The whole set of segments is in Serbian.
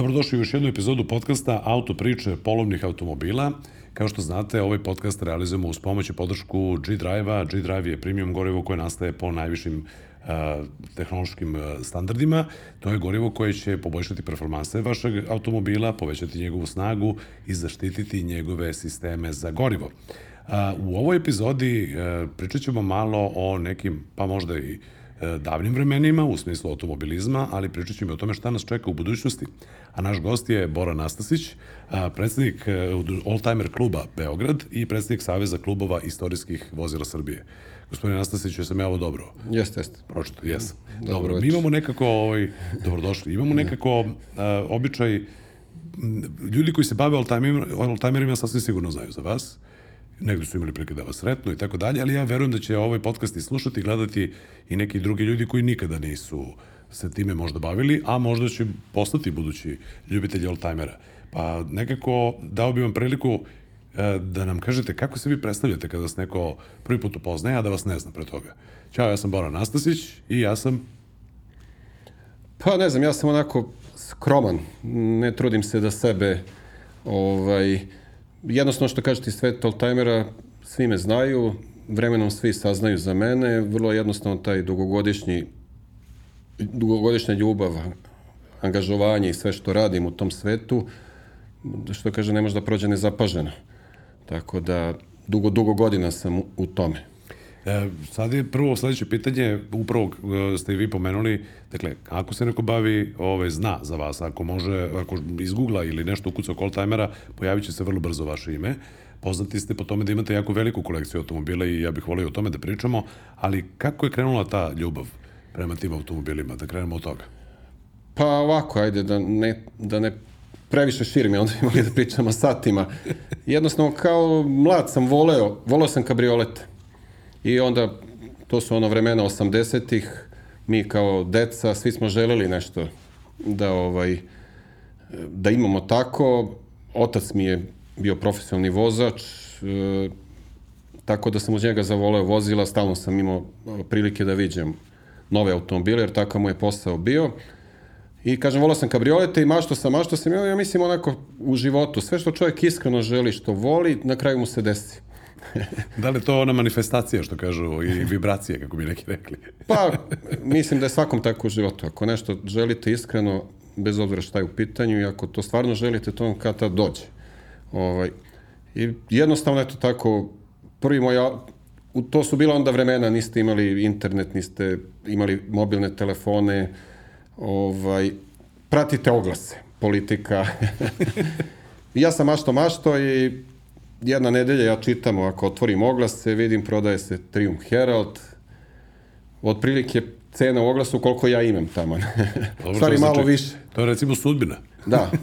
Dobrodošli u još jednu epizodu podcasta Auto priče polovnih automobila. Kao što znate, ovaj podcast realizujemo uz pomoć i podršku G-Drive-a. G-Drive je premium gorivo koje nastaje po najvišim a, tehnološkim standardima. To je gorivo koje će poboljšati performanse vašeg automobila, povećati njegovu snagu i zaštititi njegove sisteme za gorivo. A, u ovoj epizodi a, pričat ćemo malo o nekim, pa možda i E, davnim vremenima u smislu automobilizma, ali pričat ćemo o tome šta nas čeka u budućnosti. A naš gost je Bora Nastasić, predsednik e, All-Timer kluba Beograd i predsednik Saveza klubova istorijskih vozila Srbije. Gospodine Nastasić, jesam ja ovo dobro? Jeste, jeste. Pročito, jesam. Dobro, dobro mi imamo nekako, ovaj, dobrodošli, imamo nekako uh, običaj, ljudi koji se bave oldtimerima sasvim sigurno znaju za vas negde su imali prilike da vas sretnu i tako dalje, ali ja verujem da će ovaj podcast i slušati i gledati i neki drugi ljudi koji nikada nisu se time možda bavili, a možda će postati budući ljubitelji oldtimera. Pa nekako dao bi vam priliku e, da nam kažete kako se vi predstavljate kada vas neko prvi put upoznaje, a da vas ne zna pre toga. Ćao, ja sam Bora Nastasić i ja sam... Pa ne znam, ja sam onako skroman. Ne trudim se da sebe ovaj, jednostavno što kažete svet oldtimera, svi me znaju, vremenom svi saznaju za mene, vrlo jednostavno taj dugogodišnji dugogodišnja ljubav, angažovanje i sve što radim u tom svetu, što kaže, ne može da prođe nezapaženo. Tako da, dugo, dugo godina sam u tome. E, sad je prvo sledeće pitanje, upravo e, ste i vi pomenuli, dakle, ako se neko bavi, ove, zna za vas, ako može, ako iz Google-a ili nešto ukuca call timera, pojavit će se vrlo brzo vaše ime. Poznati ste po tome da imate jako veliku kolekciju automobila i ja bih volio o tome da pričamo, ali kako je krenula ta ljubav prema tim automobilima, da krenemo od toga? Pa ovako, ajde, da ne, da ne previše širim, onda bi mogli da pričamo satima. Jednostavno, kao mlad sam voleo, voleo sam kabriolete I onda, to su ono vremena 80-ih, mi kao deca, svi smo želeli nešto da ovaj da imamo tako. Otac mi je bio profesionalni vozač, e, tako da sam uz njega zavoleo vozila, stalno sam imao prilike da viđem nove automobile, jer takav mu je posao bio. I kažem, volao sam kabriolete i mašto sam, mašto sam, ja mislim onako u životu, sve što čovjek iskreno želi, što voli, na kraju mu se desi da li to ona manifestacija, što kažu, i vibracije, kako bi neki rekli? pa, mislim da je svakom tako u životu. Ako nešto želite iskreno, bez obzira šta je u pitanju, i ako to stvarno želite, to vam kada dođe. Ovaj, I jednostavno, eto tako, prvi moj, u to su bila onda vremena, niste imali internet, niste imali mobilne telefone, ovaj, pratite oglase, politika. ja sam mašto mašto i jedna nedelja ja čitam, ako otvorim oglase, vidim prodaje se Triumph Herald, otprilike cena u oglasu koliko ja imam tamo. Dobro, Stvari malo znači, više. To je recimo sudbina. da.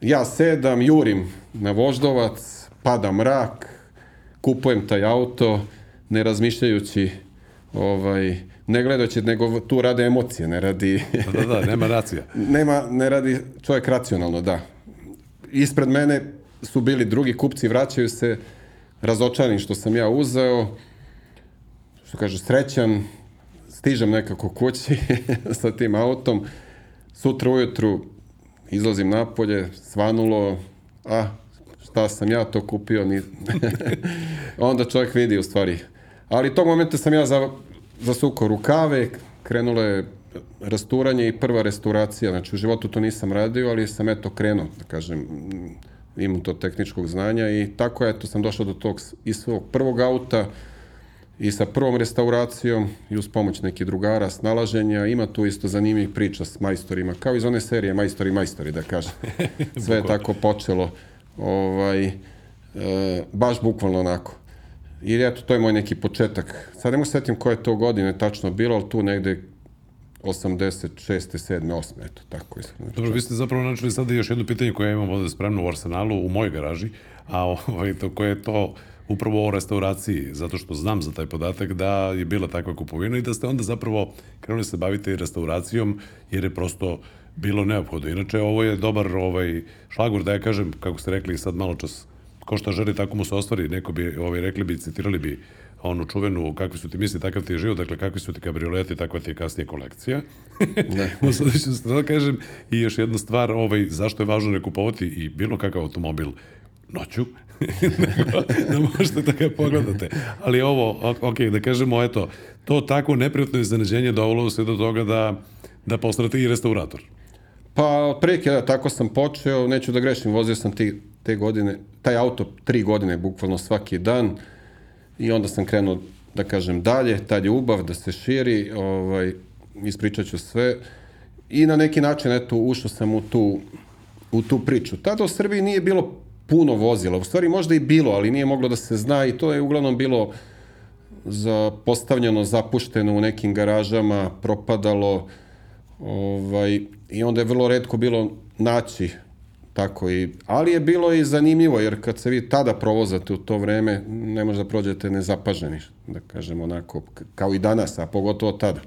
Ja sedam, jurim na voždovac, pada mrak, kupujem taj auto, ne razmišljajući ovaj, ne gledajući, nego tu rade emocije, ne radi... da, da, da, nema racija. nema, ne radi čovjek racionalno, da. Ispred mene su bili drugi kupci, vraćaju se. Razočarani što sam ja uzeo, što kaže srećan, stižem nekako kući sa tim autom, sutra ujutru izlazim napolje, svanulo, a šta sam ja to kupio, ni... onda čovjek vidi u stvari. Ali tog momenta sam ja za, zasukao rukave, krenulo je rasturanje i prva restauracija, znači u životu to nisam radio, ali sam eto krenuo, da kažem, imam to tehničkog znanja i tako eto sam došao do tog iz svog prvog auta i sa prvom restauracijom i uz pomoć nekih drugara, snalaženja, ima tu isto zanimljivih priča s majstorima, kao iz one serije Majstori, majstori, da kažem. Sve je tako počelo, ovaj, e, baš bukvalno onako. I eto, to je moj neki početak. Sad ne mogu setim koje to godine tačno bilo, ali tu negde 86. 7. 8. eto, tako iskreno. Dobro, vi ste zapravo načeli sada još jedno pitanje koje imam ovde spremno u arsenalu, u mojoj garaži, a ovaj, to koje je to upravo o restauraciji, zato što znam za taj podatak da je bila takva kupovina i da ste onda zapravo krenuli se baviti restauracijom, jer je prosto bilo neophodno. Inače, ovo je dobar ovaj, šlagor, da ja kažem, kako ste rekli sad malo čas, ko što želi, tako mu se ostvari, neko bi, ovaj, rekli bi, citirali bi onu čuvenu kakvi su ti misli, takav ti je život, dakle kakvi su ti kabrioleti, takva ti je kasnije kolekcija. Ne. Sada ću da kažem i još jedna stvar, ovaj, zašto je važno ne kupovati i bilo kakav automobil noću, da možete da ga pogledate. Ali ovo, ok, da kažemo, eto, to tako neprijatno iznenađenje dovolo se do toga da, da postrate i restaurator. Pa, preke, da, tako sam počeo, neću da grešim, vozio sam ti, te godine, taj auto tri godine, bukvalno svaki dan, i onda sam krenuo, da kažem, dalje, tad je ubav da se širi, ovaj, ispričat ću sve, i na neki način, eto, ušao sam u tu, u tu priču. Tada u Srbiji nije bilo puno vozila, u stvari možda i bilo, ali nije moglo da se zna i to je uglavnom bilo za postavljeno, zapušteno u nekim garažama, propadalo, ovaj, i onda je vrlo redko bilo naći tako i, ali je bilo i zanimljivo, jer kad se vi tada provozate u to vreme, ne možda prođete nezapaženi, da kažem onako, kao i danas, a pogotovo tada.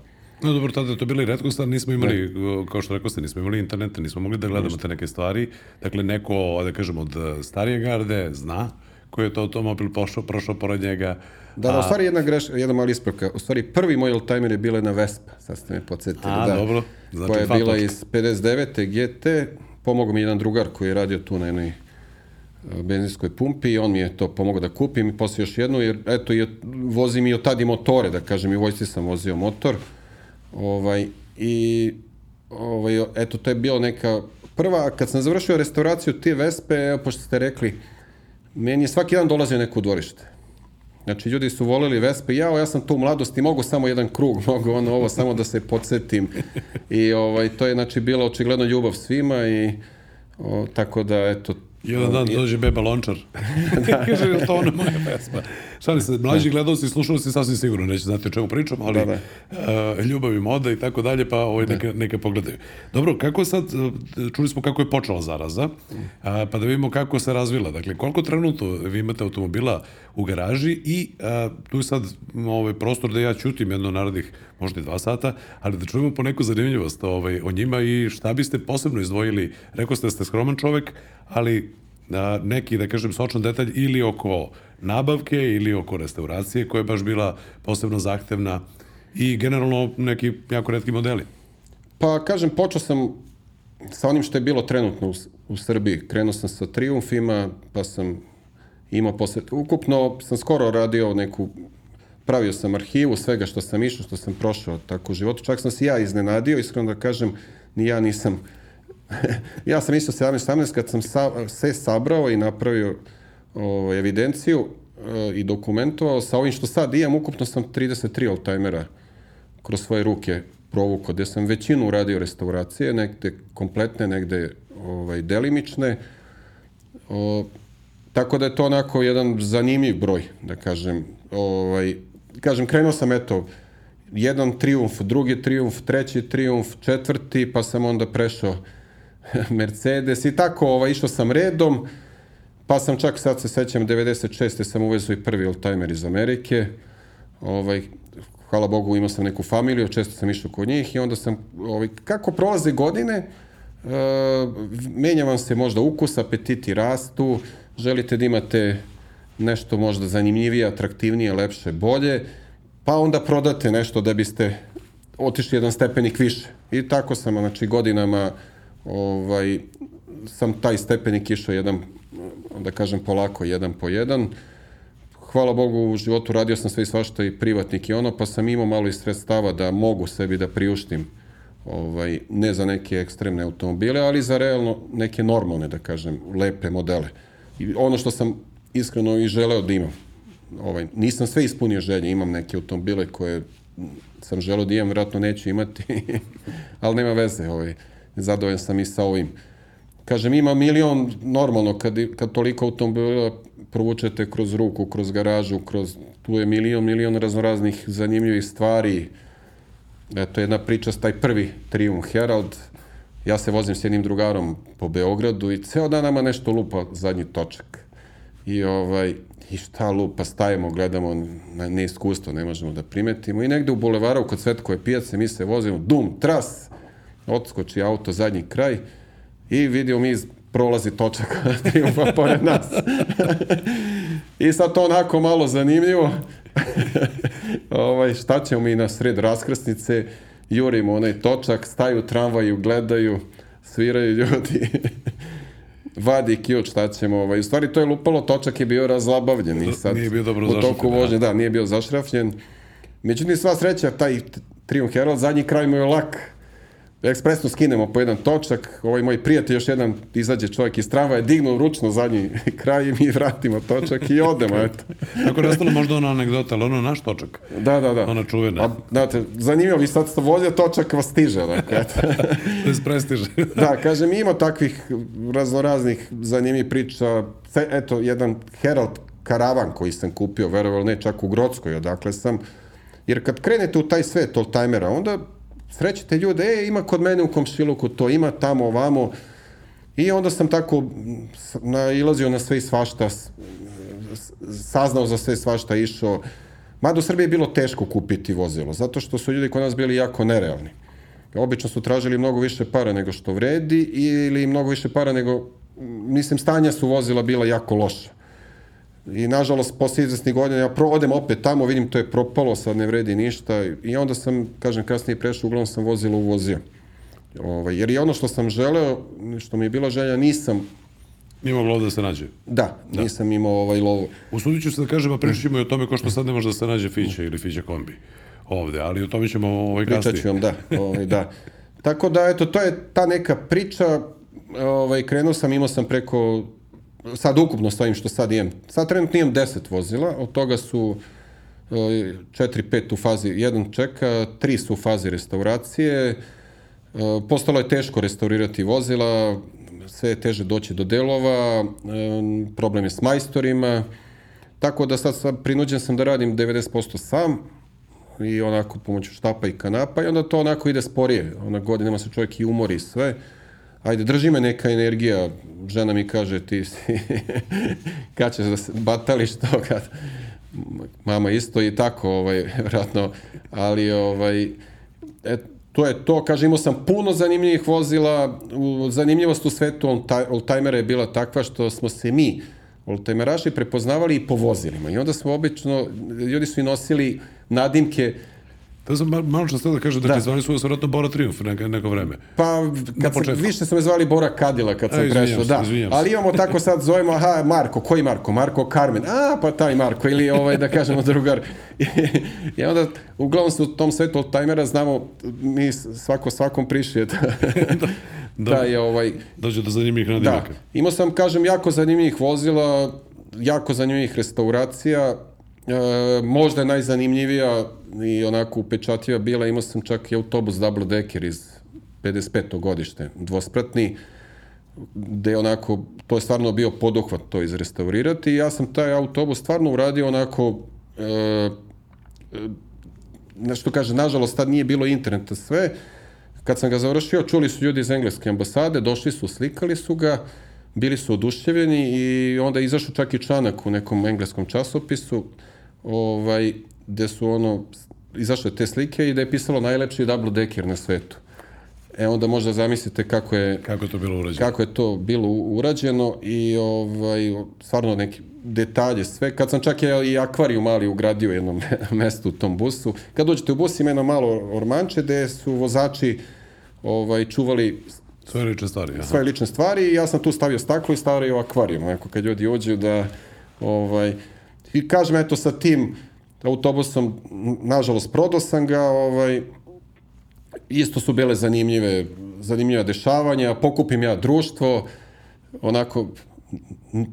No dobro, tada je to bili redkost, nismo imali, ne. kao što rekao ste, nismo imali interneta, nismo mogli da gledamo te neke stvari. Dakle, neko, da kažem, od starije garde zna koji je to automobil pošao, prošao pored njega. Da, da, u stvari jedna greš, jedna mala ispravka. U stvari, prvi moj oldtimer je bila jedna Vespa, sad ste me podsjetili. A, da, dobro. Znači, koja je bila iz 59. GT, pomogao mi jedan drugar koji je radio tu na jednoj e, benzinskoj pumpi i on mi je to pomogao da kupim i posle još jednu, jer eto, je, vozim i od tada i motore, da kažem, i u vojsci sam vozio motor. Ovaj, I ovaj, eto, to je bilo neka prva, kad sam završio restauraciju te Vespe, evo, pošto ste rekli, meni je svaki dan dolazio neko u dvorište. Znači, ljudi su voleli Vespe, ja, ja sam tu u mladosti, mogu samo jedan krug, mogu ono, ovo, samo da se podsjetim. I ovaj, to je, znači, bila očigledno ljubav svima i o, tako da, eto, Jedan dan dođe beba lončar. da. Kaže, je to ona moja pesma? Šali se, mlađi gledalci i slušalci sasvim sigurno neće znati o čemu pričam, ali da, da. Uh, ljubav i moda i tako dalje, pa ovaj, da. neka, neka pogledaju. Dobro, kako sad, e, čuli smo kako je počela zaraza, a, pa da vidimo kako se razvila. Dakle, koliko trenutno vi imate automobila u garaži i a, tu je sad ovaj, prostor da ja ćutim jedno narednih možda i dva sata, ali da čujemo po neku zanimljivost ovaj, o njima i šta biste posebno izdvojili. Rekao ste da ste skroman čovek, ali a, neki, da kažem, sočan detalj ili oko nabavke ili oko restauracije koja je baš bila posebno zahtevna i generalno neki jako redki modeli. Pa kažem, počeo sam sa onim što je bilo trenutno u, u Srbiji. Krenuo sam sa Triumfima, pa sam imao posle... Ukupno sam skoro radio neku pravio sam arhivu svega što sam išao, što sam prošao tako u životu. Čak sam se ja iznenadio, iskreno da kažem, ni ja nisam ja sam išao 17-18 kad sam sa, sve sabrao i napravio o, ovaj, evidenciju o, i dokumentovao sa ovim što sad imam, ukupno sam 33 oldtimera kroz svoje ruke provukao, gde sam većinu uradio restauracije, negde kompletne, negde ovaj, delimične. O, tako da je to onako jedan zanimljiv broj, da kažem. Ovaj, kažem, krenuo sam, eto, jedan triumf, drugi triumf, treći triumf, četvrti, pa sam onda prešao Mercedes i tako, ovaj, išao sam redom, pa sam čak sad se sećam 96. sam uvezao i prvi oldtimer iz Amerike. Ovaj, hvala Bogu imao sam neku familiju, često sam išao kod njih i onda sam, ovaj, kako prolaze godine, uh, menja vam se možda ukus, apetiti rastu, želite da imate nešto možda zanimljivije, atraktivnije, lepše, bolje, pa onda prodate nešto da biste otišli jedan stepenik više. I tako sam, znači, godinama ovaj, sam taj stepenik išao jedan, da kažem polako, jedan po jedan. Hvala Bogu, u životu radio sam sve i svašta i privatnik i ono, pa sam imao malo i sredstava da mogu sebi da priuštim ovaj, ne za neke ekstremne automobile, ali za realno neke normalne, da kažem, lepe modele. I ono što sam iskreno i želeo da imam. Ovaj, nisam sve ispunio želje, imam neke automobile koje sam želeo da imam, vratno neću imati, ali nema veze. Ovaj zadovoljan sam i sa ovim. Kažem, ima milion, normalno, kad, kad toliko automobila provučete kroz ruku, kroz garažu, kroz, tu je milion, milion raznoraznih zanimljivih stvari. Eto, jedna priča s taj prvi Triumph Herald. Ja se vozim s jednim drugarom po Beogradu i ceo dan nama nešto lupa zadnji točak. I ovaj, i šta lupa, stajemo, gledamo na neiskustvo, ne možemo da primetimo. I negde u bulevaru kod Svetkove pijace mi se vozimo, dum, tras, odskoči auto zadnji kraj i vidio mi prolazi točak triumfa pored nas. I sad to onako malo zanimljivo. ovaj, šta ćemo mi na sred raskrsnice, jurimo onaj točak, staju tramvaju, gledaju, sviraju ljudi. vadi ključ, šta ćemo, ovaj, u stvari to je lupalo, točak je bio razlabavljen i sad Nije bio dobro u toku zašrapljen, vožnje, da, nije bio zašrafljen. Međutim, sva sreća, taj Triumph Herald, zadnji kraj mu je lak. Ekspresno skinemo po jedan točak, ovaj moj prijatelj još jedan izađe čovjek iz tramvaja, dignu ručno zadnji kraj i mi vratimo točak i odemo, eto. Ako je nastala možda ona anegdota, ali ono naš točak. Da, da, da. Ona čuvena. A, znate, zanimljivo, vi sad ste vozio, točak vas stiže, dakle, eto. Bez prestiže. Da, kažem, ima takvih raznoraznih zanimljivih priča. Eto, jedan Herald karavan koji sam kupio, verovali ne, čak u Grodskoj, odakle sam. Jer kad krenete u taj svet oldtimera, onda srećete ljude, e, ima kod mene u komšiluku to, ima tamo, ovamo. I onda sam tako nailazio na sve i svašta, saznao za sve i svašta, išao. Mada u Srbiji je bilo teško kupiti vozilo, zato što su ljudi kod nas bili jako nerealni. Obično su tražili mnogo više para nego što vredi ili mnogo više para nego, mislim, stanja su vozila bila jako loša. I nažalost, posle izvesnih godina, ja pro, odem opet tamo, vidim to je propalo, sad ne vredi ništa. I onda sam, kažem, kasnije prešao, uglavnom sam vozilo uvozio. Ovaj, jer je ono što sam želeo, što mi je bila želja, nisam, Nije moglo ovde da se nađe. da, nisam imao ovaj lovu. Usudit ću se da kažem, a pričamo i o tome ko što sad ne može da se nađe Fića ili Fića kombi ovde, ali o tome ćemo ovaj Pričat kasnije. ću vam, da. Ovaj, da. Tako da, eto, to je ta neka priča. Ovaj, krenuo sam, imao sam preko, sad ukupno s ovim što sad imam. Sad trenutno imam 10 vozila, od toga su 4-5 u fazi, jedan čeka, tri su u fazi restauracije. E, Postalo je teško restaurirati vozila, sve je teže doći do delova, e, problem je s majstorima, tako da sad, sad prinuđen sam da radim 90% sam, i onako pomoću štapa i kanapa i onda to onako ide sporije. Ona godinama se čovjek i umori sve. Ajde, drži me neka energija. Žena mi kaže, ti si, kad ćeš da se batališ to kad... Mama isto i tako, ovaj, vratno, ali ovaj, e, to je to, kaže, imao sam puno zanimljivih vozila, zanimljivost u svetu oldti- oldtimera je bila takva što smo se mi, oldtimeraši, prepoznavali i po vozilima. I onda smo obično, ljudi su i nosili nadimke, Da sam ma- malo što da kažem, dakle, zvali su vas vjerojatno Bora Triumf neko, neko vreme. Pa, kad sam, početku. više su me zvali Bora Kadila kad sam E, prešao, se, da. se. Ali imamo tako sad, zovemo, aha, Marko, koji Marko? Marko Carmen. A, pa taj Marko, ili ovaj, da kažemo, drugar. I onda, uglavnom se u tom svetu oldtimera znamo, mi svako svakom prišije da, da, Da. je ovaj, Dođe do zanimljivih Da, nadimaka. imao sam, kažem, jako zanimljivih vozila, jako zanimljivih restauracija, e, možda je najzanimljivija i onako upečatljiva bila, imao sam čak i autobus double decker iz 55. godište, dvospratni, gde onako, to je stvarno bio poduhvat to izrestaurirati i ja sam taj autobus stvarno uradio onako, e, nešto kaže, nažalost, tad nije bilo interneta sve. Kad sam ga završio, čuli su ljudi iz engleske ambasade, došli su, slikali su ga, bili su oduševljeni i onda izašao čak i članak u nekom engleskom časopisu, ovaj, gde su ono, izašle te slike i da je pisalo najlepši double decker na svetu. E onda možda zamislite kako je, Kako je to bilo urađeno? kako je to bilo urađeno i ovaj, stvarno neki detalje, sve. Kad sam čak je i akvarijum mali ugradio jednom mestu u tom busu. Kad dođete u bus ima jedno malo ormanče gde su vozači ovaj, čuvali Sve lične stvari. Aha. svoje lične stvari i ja sam tu stavio staklo i stavio akvarijum. Onako kad ljudi uđu da ovaj, i kažem eto sa tim autobusom nažalost prodao sam ga ovaj, isto su bile zanimljive zanimljiva dešavanja, pokupim ja društvo onako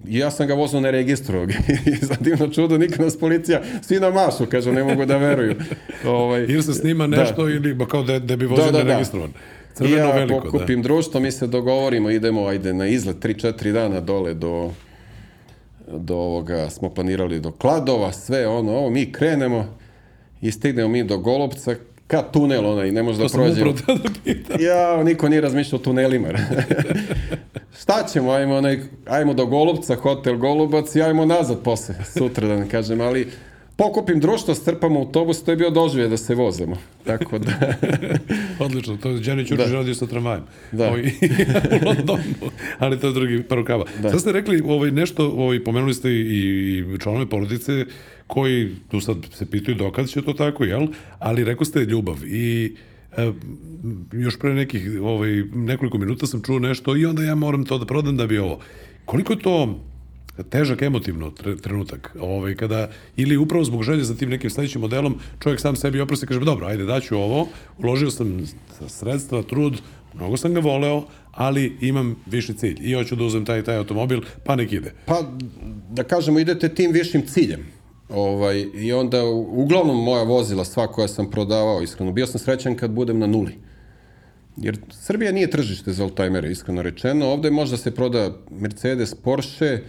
ja sam ga vozio na registru za divno čudo nikad nas policija svi na mašu, kažu, ne mogu da veruju. Ovaj, Ili se snima nešto ili ba kao da, da bi vozio Da, da, da. neregistrovan. Crveno ja veliko, pokupim društvo, mi se dogovorimo, idemo ajde na izlet 3-4 dana dole do do ovoga, smo planirali do Kladova, sve ono, ovo, mi krenemo i stignemo mi do Golubca, ka tunel onaj, ne može da. To sam prođemo. upravo da. Ja, niko nije razmišljao o tunelima. Šta ćemo, ajmo, onaj, ajmo do Golubca, hotel Golubac i ajmo nazad posle, sutra da ne kažem, ali pokupim društvo, strpam autobus, to je bio doživje da se vozimo. Tako da... Odlično, to je Đani Ćurčić Da. radio sa tramvajem. Da. Ovaj, u Londonu, ali to je drugi par rukava. Da. Sad ste rekli ovaj, nešto, ovaj, pomenuli ste i, i članove porodice koji tu sad se pitaju dokad će to tako, jel? Ali rekao ste ljubav i e, još pre nekih ovaj, nekoliko minuta sam čuo nešto i onda ja moram to da prodam da bi ovo. Koliko to težak emotivno tre- trenutak, ovaj, kada, ili upravo zbog želje za tim nekim sledećim modelom, čovjek sam sebi oprosti i kaže, dobro, ajde, daću ovo, uložio sam sredstva, trud, mnogo sam ga voleo, ali imam viši cilj i hoću da uzem taj taj automobil, pa nek ide. Pa, da kažemo, idete tim višim ciljem. Ovaj, I onda, uglavnom, moja vozila, sva koja sam prodavao, iskreno, bio sam srećan kad budem na nuli. Jer Srbija nije tržište za oldtimere, iskreno rečeno. Ovde možda se proda Mercedes, Porsche,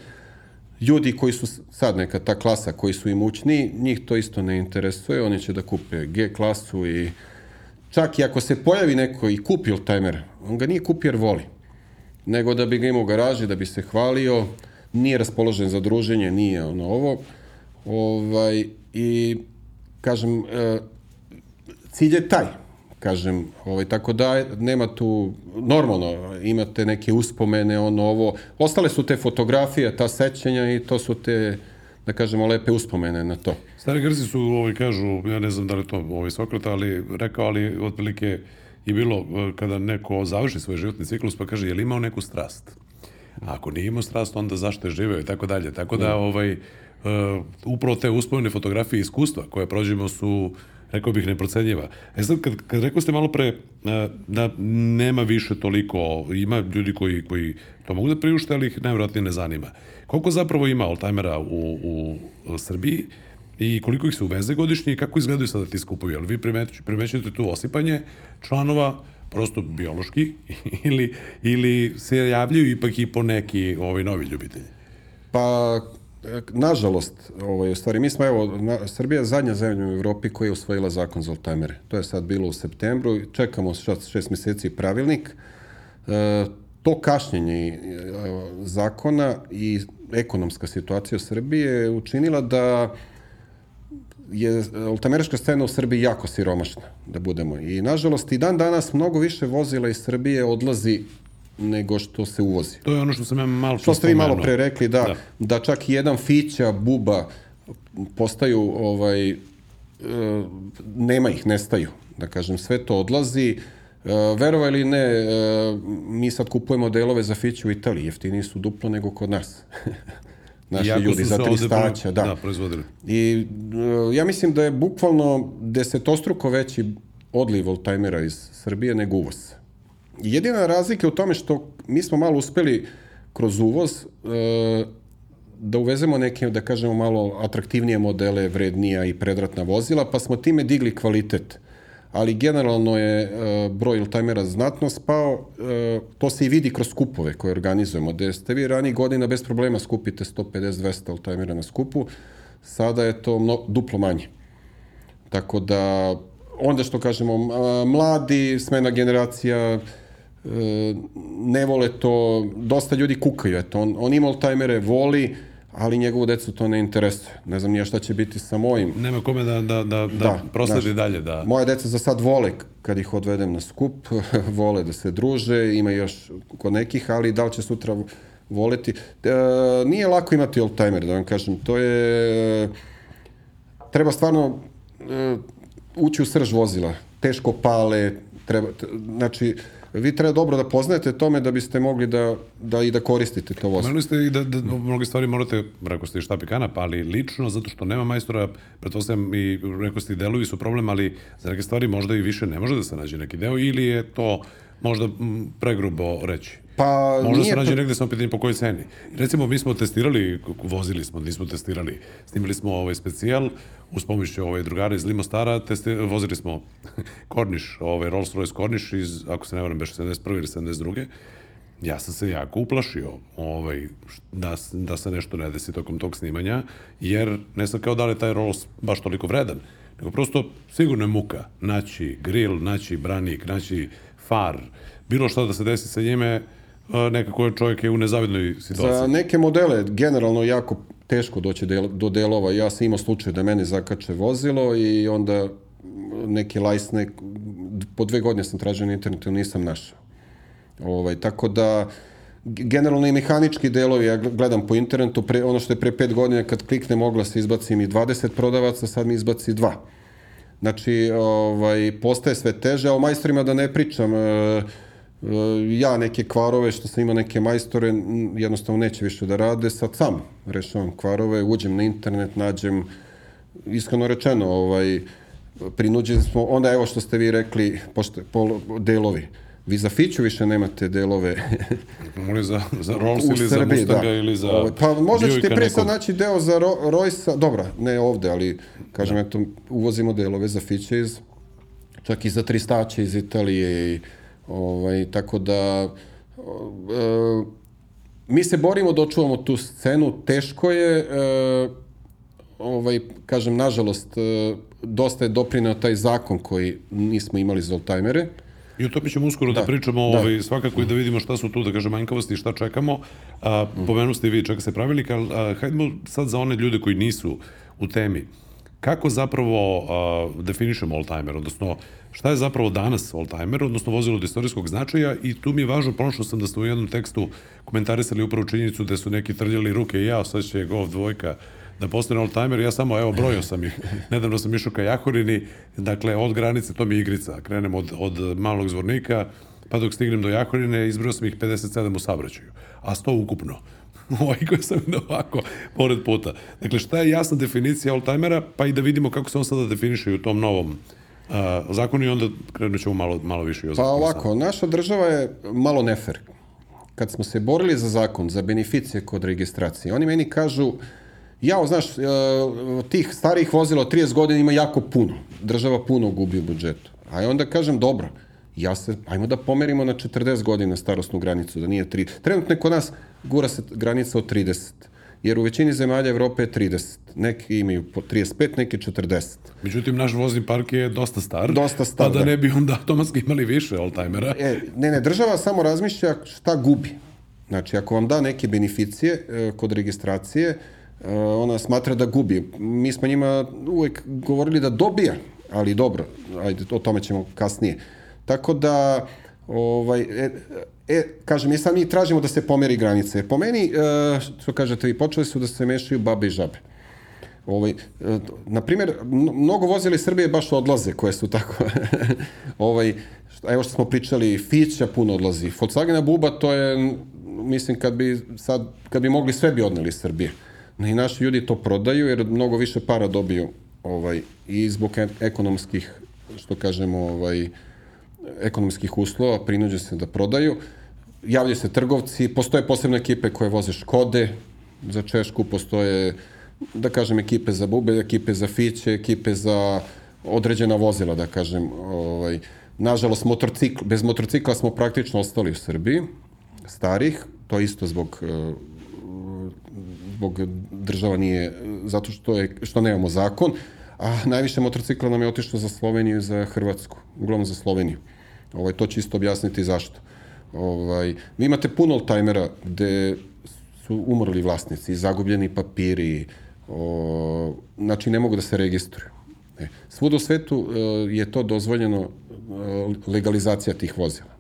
ljudi koji su sad neka ta klasa, koji su imućni, njih to isto ne interesuje, oni će da kupe G klasu i čak i ako se pojavi neko i kupi oldtimer, on ga nije kupio jer voli nego da bi ga imao u garaži, da bi se hvalio, nije raspoložen za druženje, nije ono ovo. Ovaj, I, kažem, e, cilj je taj, kažem, ovaj, tako da nema tu, normalno, imate neke uspomene, ono ovo, ostale su te fotografije, ta sećanja i to su te, da kažemo, lepe uspomene na to. Stari Grci su, ovaj, kažu, ja ne znam da li to ovaj, Sokrata, ali rekao, ali otprilike je bilo eh, kada neko završi svoj životni ciklus pa kaže, je li imao neku strast? A ako nije imao strast, onda zašto je živeo i tako dalje. Tako da, ovaj, uh, upravo te uspomene fotografije i iskustva koje prođemo su rekao bih neprocenjiva. E sad, kad, kad rekao ste malo pre eh, da nema više toliko, ima ljudi koji, koji to mogu da priušte, ali ih najvjerojatnije ne zanima. Koliko zapravo ima oldtimera u, u Srbiji i koliko ih se uveze godišnje i kako izgledaju sada ti skupovi? Jel vi primećujete, tu osipanje članova prosto biološki ili, ili se javljaju ipak i po neki ovaj, novi ljubitelji? Pa, e, nažalost, ovaj, u stvari, mi smo, evo, na, Srbija je zadnja zemlja u Evropi koja je usvojila zakon za oldtimere. To je sad bilo u septembru, čekamo šest, šest meseci pravilnik. E, to kašnjenje e, zakona i ekonomska situacija u Srbiji je učinila da je ultameriška scena u Srbiji jako siromašna, da budemo. I nažalost i dan danas mnogo više vozila iz Srbije odlazi nego što se uvozi. To je ono što sam ja malo Što ste vi malo pre rekli, da, Da. da, čak i jedan fića, buba postaju, ovaj, e, nema ih, nestaju. Da kažem, sve to odlazi. E, verovali ili ne, e, mi sad kupujemo delove za fiće u Italiji, jeftiniji su duplo nego kod nas. Naši Iako ljudi za tristaća, da. da, proizvodili. I e, ja mislim da je bukvalno desetostruko veći odliv oldtimera iz Srbije nego uvoz. Jedina razlika je u tome što mi smo malo uspeli kroz uvoz e, da uvezemo neke, da kažemo, malo atraktivnije modele, vrednija i predratna vozila, pa smo time digli kvalitet. Ali generalno je e, broj oldtimera znatno spao, e, to se i vidi kroz skupove koje organizujemo, gde ste vi ranije godina bez problema skupite 150-200 oldtimera na skupu, sada je to mno, duplo manje. Tako da, onda što kažemo, mladi, smena generacija, ne vole to, dosta ljudi kukaju, eto, on, on ima oldtimere, voli, ali njegovu decu to ne interesuje. Ne znam nije šta će biti sa mojim. Nema kome da, da, da, da, Da, prosledi znaš, dalje. Da. Moje deca za sad vole kad ih odvedem na skup, vole da se druže, ima još kod nekih, ali da li će sutra voleti. E, nije lako imati oldtimer, da vam kažem. To je... Treba stvarno e, ući u srž vozila. Teško pale, treba, znači, vi treba dobro da poznajete tome da biste mogli da, da i da koristite to vozilo. Pomenuli ste i da, da mnoge stvari morate, rekao ste i štap i kanap, ali lično, zato što nema majstora, pretpostavljam i rekao ste i delovi su problem, ali za neke stvari možda i više ne može da se nađe neki deo, ili je to možda pregrubo reći? Pa Možda se nađe to- negde samo pitanje po kojoj ceni. Recimo, mi smo testirali, vozili smo, nismo testirali, snimili smo ovaj specijal uz pomoć ovaj drugara iz Limostara, testi, vozili smo Korniš, ovaj Rolls Royce Korniš iz, ako se ne varam, beše 71. ili 72. Ja sam se jako uplašio ovaj, da, da se nešto ne desi tokom tog snimanja, jer ne sam kao da li taj Rolls baš toliko vredan, nego prosto sigurno je muka naći grill, naći branik, naći far, bilo šta da se desi sa njime, nekako je čovjek je u nezavidnoj situaciji. Za neke modele generalno jako teško doći do delova. Ja sam imao slučaj da mene zakače vozilo i onda neki lajsne, po dve godine sam tražio na internetu, nisam našao. Ovaj, tako da, generalno i mehanički delovi, ja gledam po internetu, pre, ono što je pre pet godina kad kliknem oglase izbacim i 20 prodavaca, sad mi izbaci dva. Znači, ovaj, postaje sve teže, a o majstorima da ne pričam, e, e, ja neke kvarove što sam imao neke majstore jednostavno neće više da rade, sad sam rešavam kvarove, uđem na internet, nađem, iskreno rečeno, ovaj, prinuđeni smo, onda evo što ste vi rekli, pošto, pol, delovi. Vi za Fiću više nemate delove. ili za, za Rolls ili Srbiji, za Mustanga da. ili za Ovo, Pa možda ćete pre sad naći deo za Ro, Roysa, dobra, ne ovde, ali kažem, da. eto, uvozimo delove za Fiće iz, čak i za Tristaće iz Italije i ovaj, tako da e, mi se borimo da očuvamo tu scenu, teško je, e, ovaj, kažem, nažalost, e, dosta je doprinao taj zakon koji nismo imali za oldtimere. I o tome ćemo uskoro da, da pričamo, da. Ovaj, svakako i da vidimo šta su tu, da kažem, manjkavosti i šta čekamo. A, pomenu ste i vi, čeka se pravilnik, ali a, hajdemo sad za one ljude koji nisu u temi. Kako zapravo a, definišemo oldtimer, odnosno šta je zapravo danas oldtimer, odnosno vozilo od istorijskog značaja i tu mi je važno, prošlo sam da ste u jednom tekstu komentarisali upravo činjenicu da su neki trljali ruke i ja, sad će Golf dvojka da postane oldtimer, ja samo, evo, brojio sam ih. Nedavno sam išao ka Jahorini, dakle, od granice, to mi je igrica, krenem od, od malog zvornika, pa dok stignem do Jahorine, izbrojio sam ih 57 u saobraćaju, a 100 ukupno. ovaj koji sam da ovako, pored puta. Dakle, šta je jasna definicija oldtimera, pa i da vidimo kako se on sada definiše u tom novom uh, zakonu i onda krenut ćemo malo, malo više. Pa ovako, naša država je malo nefer. Kad smo se borili za zakon, za beneficije kod registracije, oni meni kažu, Ja, znaš, e, tih starih vozila od 30 godina ima jako puno. Država puno gubi u budžetu. A onda kažem, dobro, ja se, ajmo da pomerimo na 40 godina starostnu granicu, da nije 3. Trenutno je kod nas gura se granica od 30. Jer u većini zemalja Evrope je 30. Neki imaju po 35, neki 40. Međutim, naš vozni park je dosta star. Dosta star, Pa da, da. ne bi onda automatski imali više oldtimera. E, ne, ne, država samo razmišlja šta gubi. Znači, ako vam da neke beneficije e, kod registracije, Eh, ona smatra da gubi. Mi smo njima uvek govorili da dobija, ali dobro, ajde, o tome ćemo kasnije. Tako da, ovaj, e, e, kažem, mi sad mi tražimo da se pomeri granice. Po meni, e, što kažete, i počeli su da se mešaju babe i žabe. Ovaj, e, na primjer, mnogo vozila iz Srbije baš odlaze, koje su tako, ovaj, evo što smo pričali, Fića puno odlazi, Volkswagena Buba, to je, mislim, kad bi sad, kad bi mogli sve bi odneli iz Srbije i naši ljudi to prodaju jer mnogo više para dobiju ovaj, i zbog ekonomskih, što kažemo, ovaj, ekonomskih uslova prinuđe se da prodaju. Javljaju se trgovci, postoje posebne ekipe koje voze Škode za Češku, postoje, da kažem, ekipe za bube, ekipe za fiće, ekipe za određena vozila, da kažem. Ovaj, nažalost, motorcikl, bez motorcikla smo praktično ostali u Srbiji, starih, to isto zbog zbog država nije, zato što, je, što nemamo zakon, a najviše motorcikla nam je otišlo za Sloveniju i za Hrvatsku, uglavnom za Sloveniju. Ovaj, to će isto objasniti zašto. Ovaj, vi imate puno oldtimera gde su umrli vlasnici, zagubljeni papiri, o, znači ne mogu da se registruju. E, svud u svetu e, je to dozvoljeno e, legalizacija tih vozila.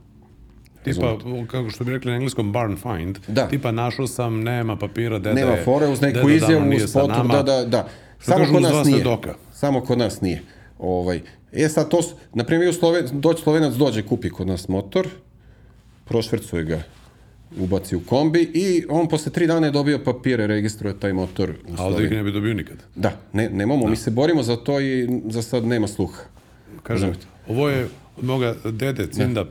Tipa, kako što bi rekli na engleskom, barn find. Da. Tipa, našao sam, nema papira, dede... Nema fore, uz neku izjavu, uz potom, da, da, da. Samo kod nas nije. Doka. Samo kod nas nije. Ovaj. E sad to, na primjer, Sloven, doći Slovenac dođe, kupi kod nas motor, prošvercuje ga, ubaci u kombi i on posle tri dana je dobio papire, registruje taj motor. U A ovdje ih ne bi dobio nikad. Da, ne, nemamo, da. mi se borimo za to i za sad nema sluha. Kažem, ovo je od moga dede, cindap.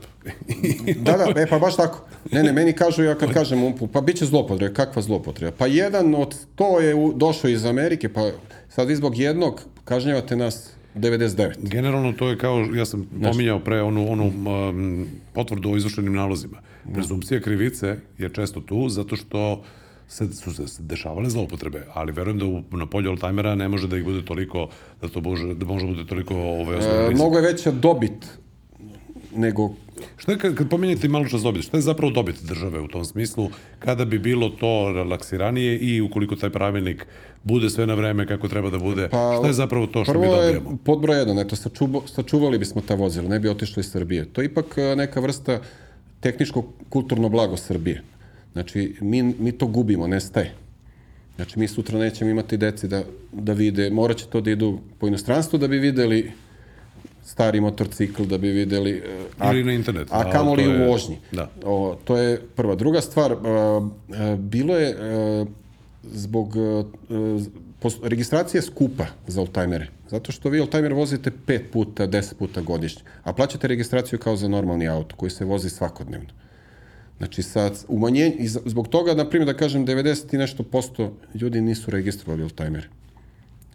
da, da, e, pa baš tako. Ne, ne, meni kažu, ja kad kažem umpu, pa bit će zlopotreba, kakva zlopotreba? Pa jedan od to je u, došao iz Amerike, pa sad vi zbog jednog kažnjavate nas 99. Generalno to je kao, ja sam pominjao pre onu, onu um, potvrdu o izvršenim nalozima. Prezumpcija krivice je često tu zato što se, su se dešavale zloupotrebe, ali verujem da u, na polju Alzheimera ne može da ih bude toliko, da to može, da može da bude toliko ove, e, Mnogo je veća dobit nego Šta je, kad, kad pominjete malo čas dobit, šta je zapravo dobit države u tom smislu, kada bi bilo to relaksiranije i ukoliko taj pravilnik bude sve na vreme kako treba da bude, pa, šta je zapravo to što mi dobijamo? Prvo je pod broj jedan, eto, sačuvo, sačuvali bismo ta vozila, ne bi otišli iz Srbije. To je ipak e, neka vrsta tehničko kulturno blago Srbije. Znači, mi, mi to gubimo, nestaje. Znači, mi sutra nećemo imati deci da, da vide, morat će to da idu po inostranstvu da bi videli stari motorcikl da bi videli a, ili na internet a kamoli je, u vožnji da. o, to je prva druga stvar a, a, bilo je a, zbog a, post, registracija skupa za oldtimere zato što vi oldtimer vozite 5 puta 10 puta godišnje a plaćate registraciju kao za normalni auto koji se vozi svakodnevno Znači, sad, umanjenje, zbog toga, na primjer, da kažem, 90 i nešto posto ljudi nisu registrovali oldtimere.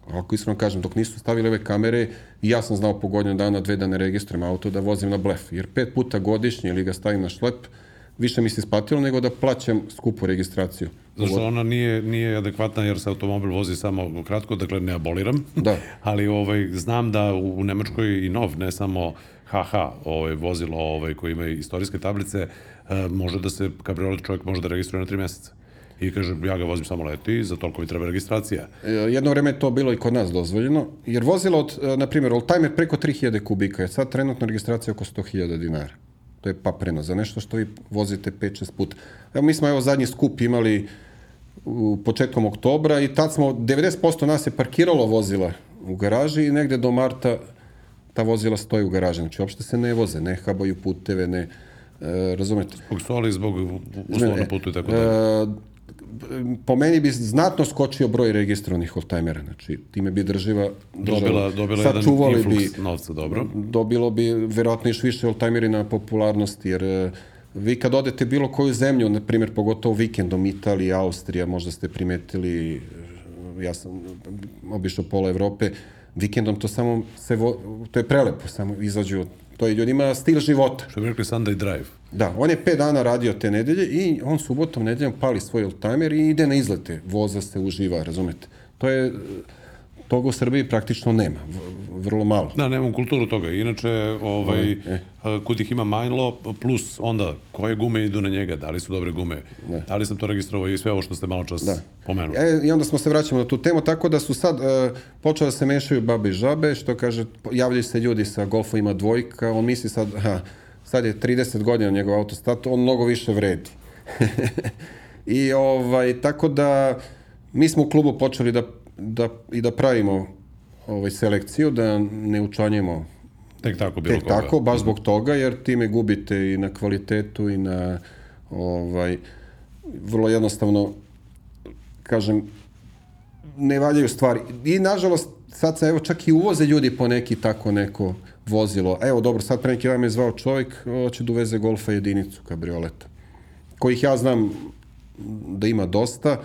Ako iskreno kažem, dok nisu stavili ove kamere, ja sam znao po godinu dana, dve da ne registrujem auto, da vozim na blef. Jer pet puta godišnje ili ga stavim na šlep, više mi se isplatilo nego da plaćam skupu registraciju. Zašto ona nije, nije adekvatna jer se automobil vozi samo kratko, dakle ne aboliram. Da. Ali ovaj, znam da u, Nemačkoj i nov, ne samo HH, ovaj, vozilo ovaj, koji ima istorijske tablice, e, može da se kabriolet čovjek može da registruje na tri meseca. I kaže, ja ga vozim samo leti, za toliko mi treba registracija. E, jedno vreme je to bilo i kod nas dozvoljeno, jer vozilo, od, e, na primjer, oldtimer preko 3000 kubika je sad trenutno registracija oko 100.000 dinara. To je papreno za nešto što vi vozite 5-6 puta. Evo, mi smo evo zadnji skup imali u početkom oktobra i tad smo, 90% nas je parkiralo vozila u garaži i negde do marta ta vozila stoji u garaži. Znači, uopšte se ne voze, ne habaju puteve, ne, e, razumete? Zbog soli, zbog uslova putu i tako dalje. Po meni bi znatno skočio broj registrovanih oldtimera. Znači, time bi država, država dobila, dobila jedan influx bi, novca, dobro. Dobilo bi verovatno još više oldtimeri na popularnosti, jer e, vi kad odete bilo koju zemlju, na primjer, pogotovo vikendom, Italija, Austrija, možda ste primetili, e, ja sam obišao pola Evrope, vikendom to samo se, vo, to je prelepo, samo izađu To je ljudima stil života. Što bi rekli Sunday drive. Da, on je pet dana radio te nedelje i on subotom, nedeljom pali svoj oldtimer i ide na izlete. Voza se, uživa, razumete. To je, toga u Srbiji praktično nema, vrlo malo. Da, nemam kulturu toga. Inače, ovaj, e. kod ih ima manjlo, plus onda koje gume idu na njega, da li su dobre gume, ne. da li sam to registrovao i sve ovo što ste malo čas da. pomenuli. E, I onda smo se vraćamo na tu temu, tako da su sad e, počele da se mešaju babe i žabe, što kaže, javljaju se ljudi sa golfovima dvojka, on misli sad, ha, sad je 30 godina njegov autostat, on mnogo više vredi. I ovaj, tako da mi smo u klubu počeli da da, i da pravimo ovaj, selekciju, da ne učlanjemo tek tako bilo tek koga. tako, baš zbog toga, jer time gubite i na kvalitetu i na ovaj, vrlo jednostavno kažem, ne valjaju stvari. I nažalost, sad se evo čak i uvoze ljudi po neki tako neko vozilo. Evo dobro, sad pre neki dan me zvao čovjek, hoće da uveze Golfa jedinicu kabrioleta. Kojih ja znam da ima dosta.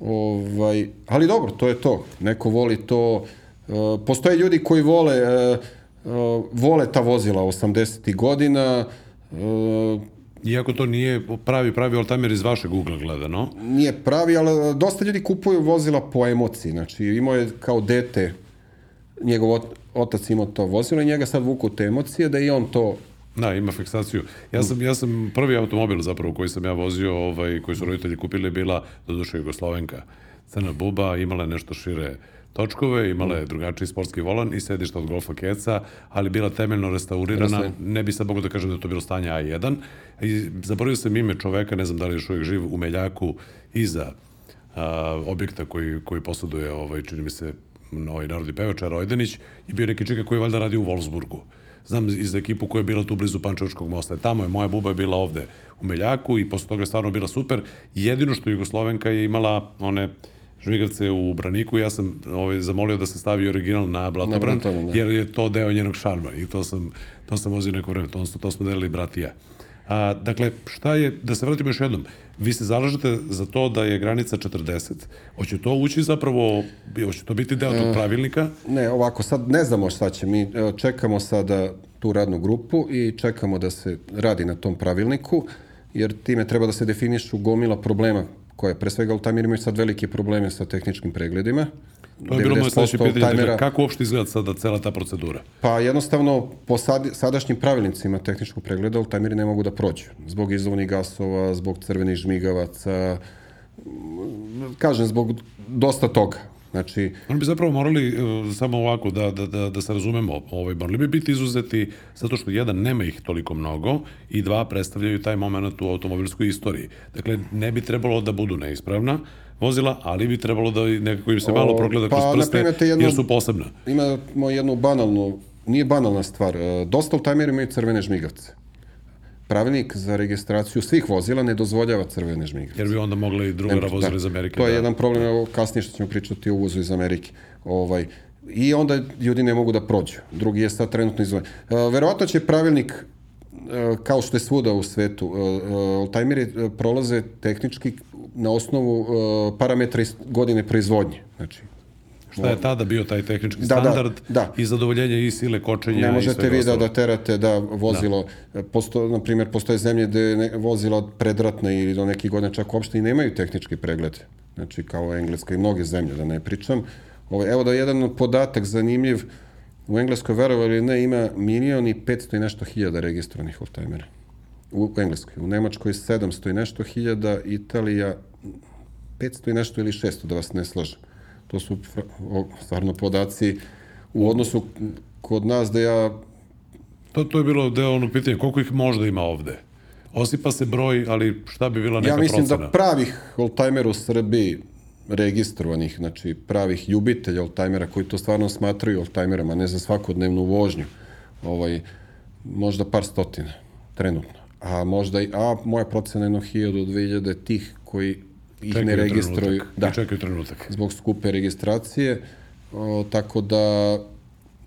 Ovaj, ali dobro, to je to. Neko voli to. Uh, postoje ljudi koji vole uh, uh, vole ta vozila 80. godina. Uh, Iako to nije pravi, pravi oldtimer iz vašeg ugla gledano. Nije pravi, ali dosta ljudi kupuju vozila po emociji. Znači, imao je kao dete, njegov otac imao to vozilo i njega sad vuku te emocije, da i on to Da, ima fiksaciju. Ja sam, ja sam prvi automobil zapravo koji sam ja vozio, ovaj, koji su roditelji kupili, bila do duše Jugoslovenka. Crna buba, imala je nešto šire točkove, imala je drugačiji sportski volan i sedišta od Golfa Keca, ali bila temeljno restaurirana. Ne bi sad mogo da kažem da je to bilo stanje A1. I zaboravio sam ime čoveka, ne znam da li je još uvijek živ, u Meljaku iza a, objekta koji, koji posuduje, ovaj, čini mi se, ovaj narodni pevač, Rojdenić, i bio neki čeka koji je valjda radio u Wolfsburgu znam iz ekipu koja je bila tu blizu Pančevačkog mosta. Tamo je, moja buba je bila ovde u Meljaku i posle toga je stvarno bila super. Jedino što Jugoslovenka je imala one žmigavce u braniku, ja sam ovaj, zamolio da se stavi original na blatobran, da. jer je to deo njenog šarma i to sam, to sam vozio neko vreme, to, to smo delili brat i ja. A, dakle, šta je, da se vratimo još jednom, vi se zalažete za to da je granica 40. Hoće to ući zapravo, hoće to biti deo tog e, pravilnika? Ne, ovako, sad ne znamo šta će. Mi čekamo sada tu radnu grupu i čekamo da se radi na tom pravilniku, jer time treba da se definišu gomila problema koje pre svega Altamir imaju sad velike probleme sa tehničkim pregledima. To je bilo moje sledeće pitanje. Dakle, kako uopšte izgleda sada cela ta procedura? Pa jednostavno, po sad, sadašnjim pravilnicima tehničkog pregleda, oldtimeri ne mogu da prođu. Zbog izlovnih gasova, zbog crvenih žmigavaca, kažem, zbog dosta toga. Znači, Oni bi zapravo morali, e, samo ovako da, da, da, da se razumemo, ovaj, morali bi biti izuzeti zato što jedan, nema ih toliko mnogo i dva, predstavljaju taj moment u automobilskoj istoriji. Dakle, ne bi trebalo da budu neispravna vozila, ali bi trebalo da nekako im se malo progleda pa, kroz na prste, jedno- jer su posebna. imamo jednu banalnu, nije banalna stvar, e, dosta oldtimera imaju crvene žmigavce. Pravilnik za registraciju svih vozila ne dozvoljava crvene žmigavce. Jer bi onda mogla i druga vozila iz Amerike. To je da, jedan problem, evo kasnije što ćemo pričati o uvozu iz Amerike. Ovaj, I onda ljudi ne mogu da prođu. Drugi je sad trenutno izvojen. E, verovatno će pravilnik, kao što je svuda u svetu, e, e, oldtimeri e, prolaze tehnički na osnovu e, parametra godine proizvodnje. Znači, Šta je tada bio taj tehnički Da, da, standard da. i zadovoljenje i sile kočenja Ne možete vi da, da terate da vozilo, da. Posto, na primjer, postoje zemlje gde ne, vozila od predratne ili do nekih godina čak uopšte i nemaju tehnički pregled. Znači, kao Engleska i mnoge zemlje, da ne pričam. Ovo, evo da jedan podatak zanimljiv, u Engleskoj, verovali ne, ima milion i 500 i nešto hiljada registrovanih oldtimera. U, Engleskoj. U Nemačkoj 700 i nešto hiljada, Italija 500 i nešto ili 600, da vas ne slažem. To su stvarno podaci u odnosu kod nas da ja To, to je bilo deo ono pitanje, koliko ih možda ima ovde? Osipa se broj, ali šta bi bila neka Ja mislim procena? da pravih oldtimera u Srbiji registrovanih, znači pravih ljubitelja oldtimera koji to stvarno smatraju oldtimerama, ne za svakodnevnu vožnju, ovaj, možda par stotina, trenutno. A možda, i, a moja procena je jedno hiljadu, dve hiljade tih koji ih Čekaju ne registruju. trenutak, Da, čekaju trenutak. zbog skupe registracije, o, tako da,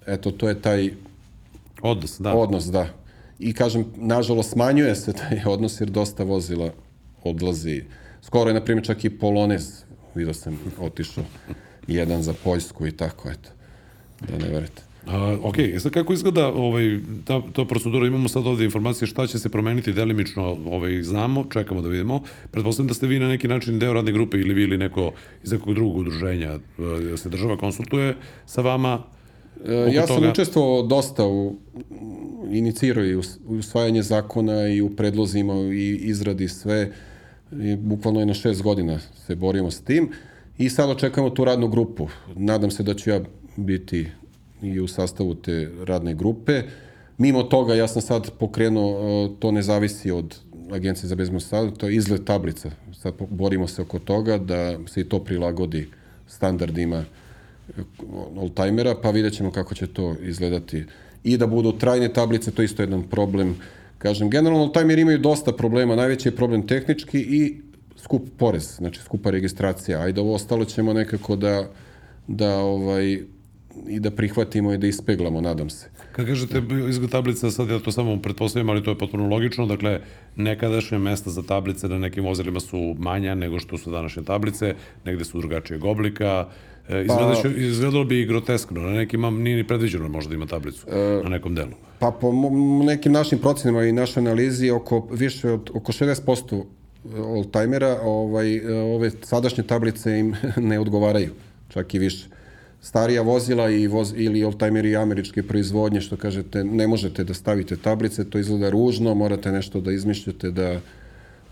eto, to je taj Odnos, da. odnos, da. I kažem, nažalost, smanjuje se taj odnos jer dosta vozila odlazi. Skoro je, na primjer, čak i Polonez, vidio sam, otišao jedan za Poljsku i tako, eto. Da ne verite. A, ok, e sad kako izgleda ovaj, ta, ta procedura, imamo sad ovde informacije šta će se promeniti delimično, ovaj, znamo, čekamo da vidimo. Pretpostavljam da ste vi na neki način deo radne grupe ili vi ili neko iz nekog drugog udruženja, e, da se država konsultuje sa vama. E, ja sam toga. učestvovao dosta u inicirao i usvajanje zakona i u predlozima i izradi sve. I bukvalno je na šest godina se borimo s tim. I sad očekujemo tu radnu grupu. Nadam se da ću ja biti i u sastavu te radne grupe. Mimo toga, ja sam sad pokrenuo, e, to ne zavisi od Agencije za bezbednost sada, to je izgled tablica. Sad borimo se oko toga da se i to prilagodi standardima oldtimera, pa vidjet ćemo kako će to izgledati. I da budu trajne tablice, to je isto jedan problem. Kažem, generalno oldtimeri imaju dosta problema, najveći je problem tehnički i skup porez, znači skupa registracija. Ajde, ovo ostalo ćemo nekako da, da ovaj, i da prihvatimo i da ispeglamo, nadam se. Kad kažete izgled tablica, sad ja to samo pretpostavljam, ali to je potpuno logično, dakle, nekadašnje mesta za tablice na nekim vozilima su manja nego što su današnje tablice, negde su drugačijeg oblika, e, izgleda, izgledalo bi groteskno, na nekima nije ni predviđeno možda da ima tablicu na nekom delu. Pa po nekim našim procenama i našoj analizi oko više od oko 60% oldtimera ovaj ove sadašnje tablice im ne odgovaraju, čak i više. Starija vozila i voz, ili oldtimeri američke proizvodnje, što kažete, ne možete da stavite tablice, to izgleda ružno, morate nešto da izmišljate, da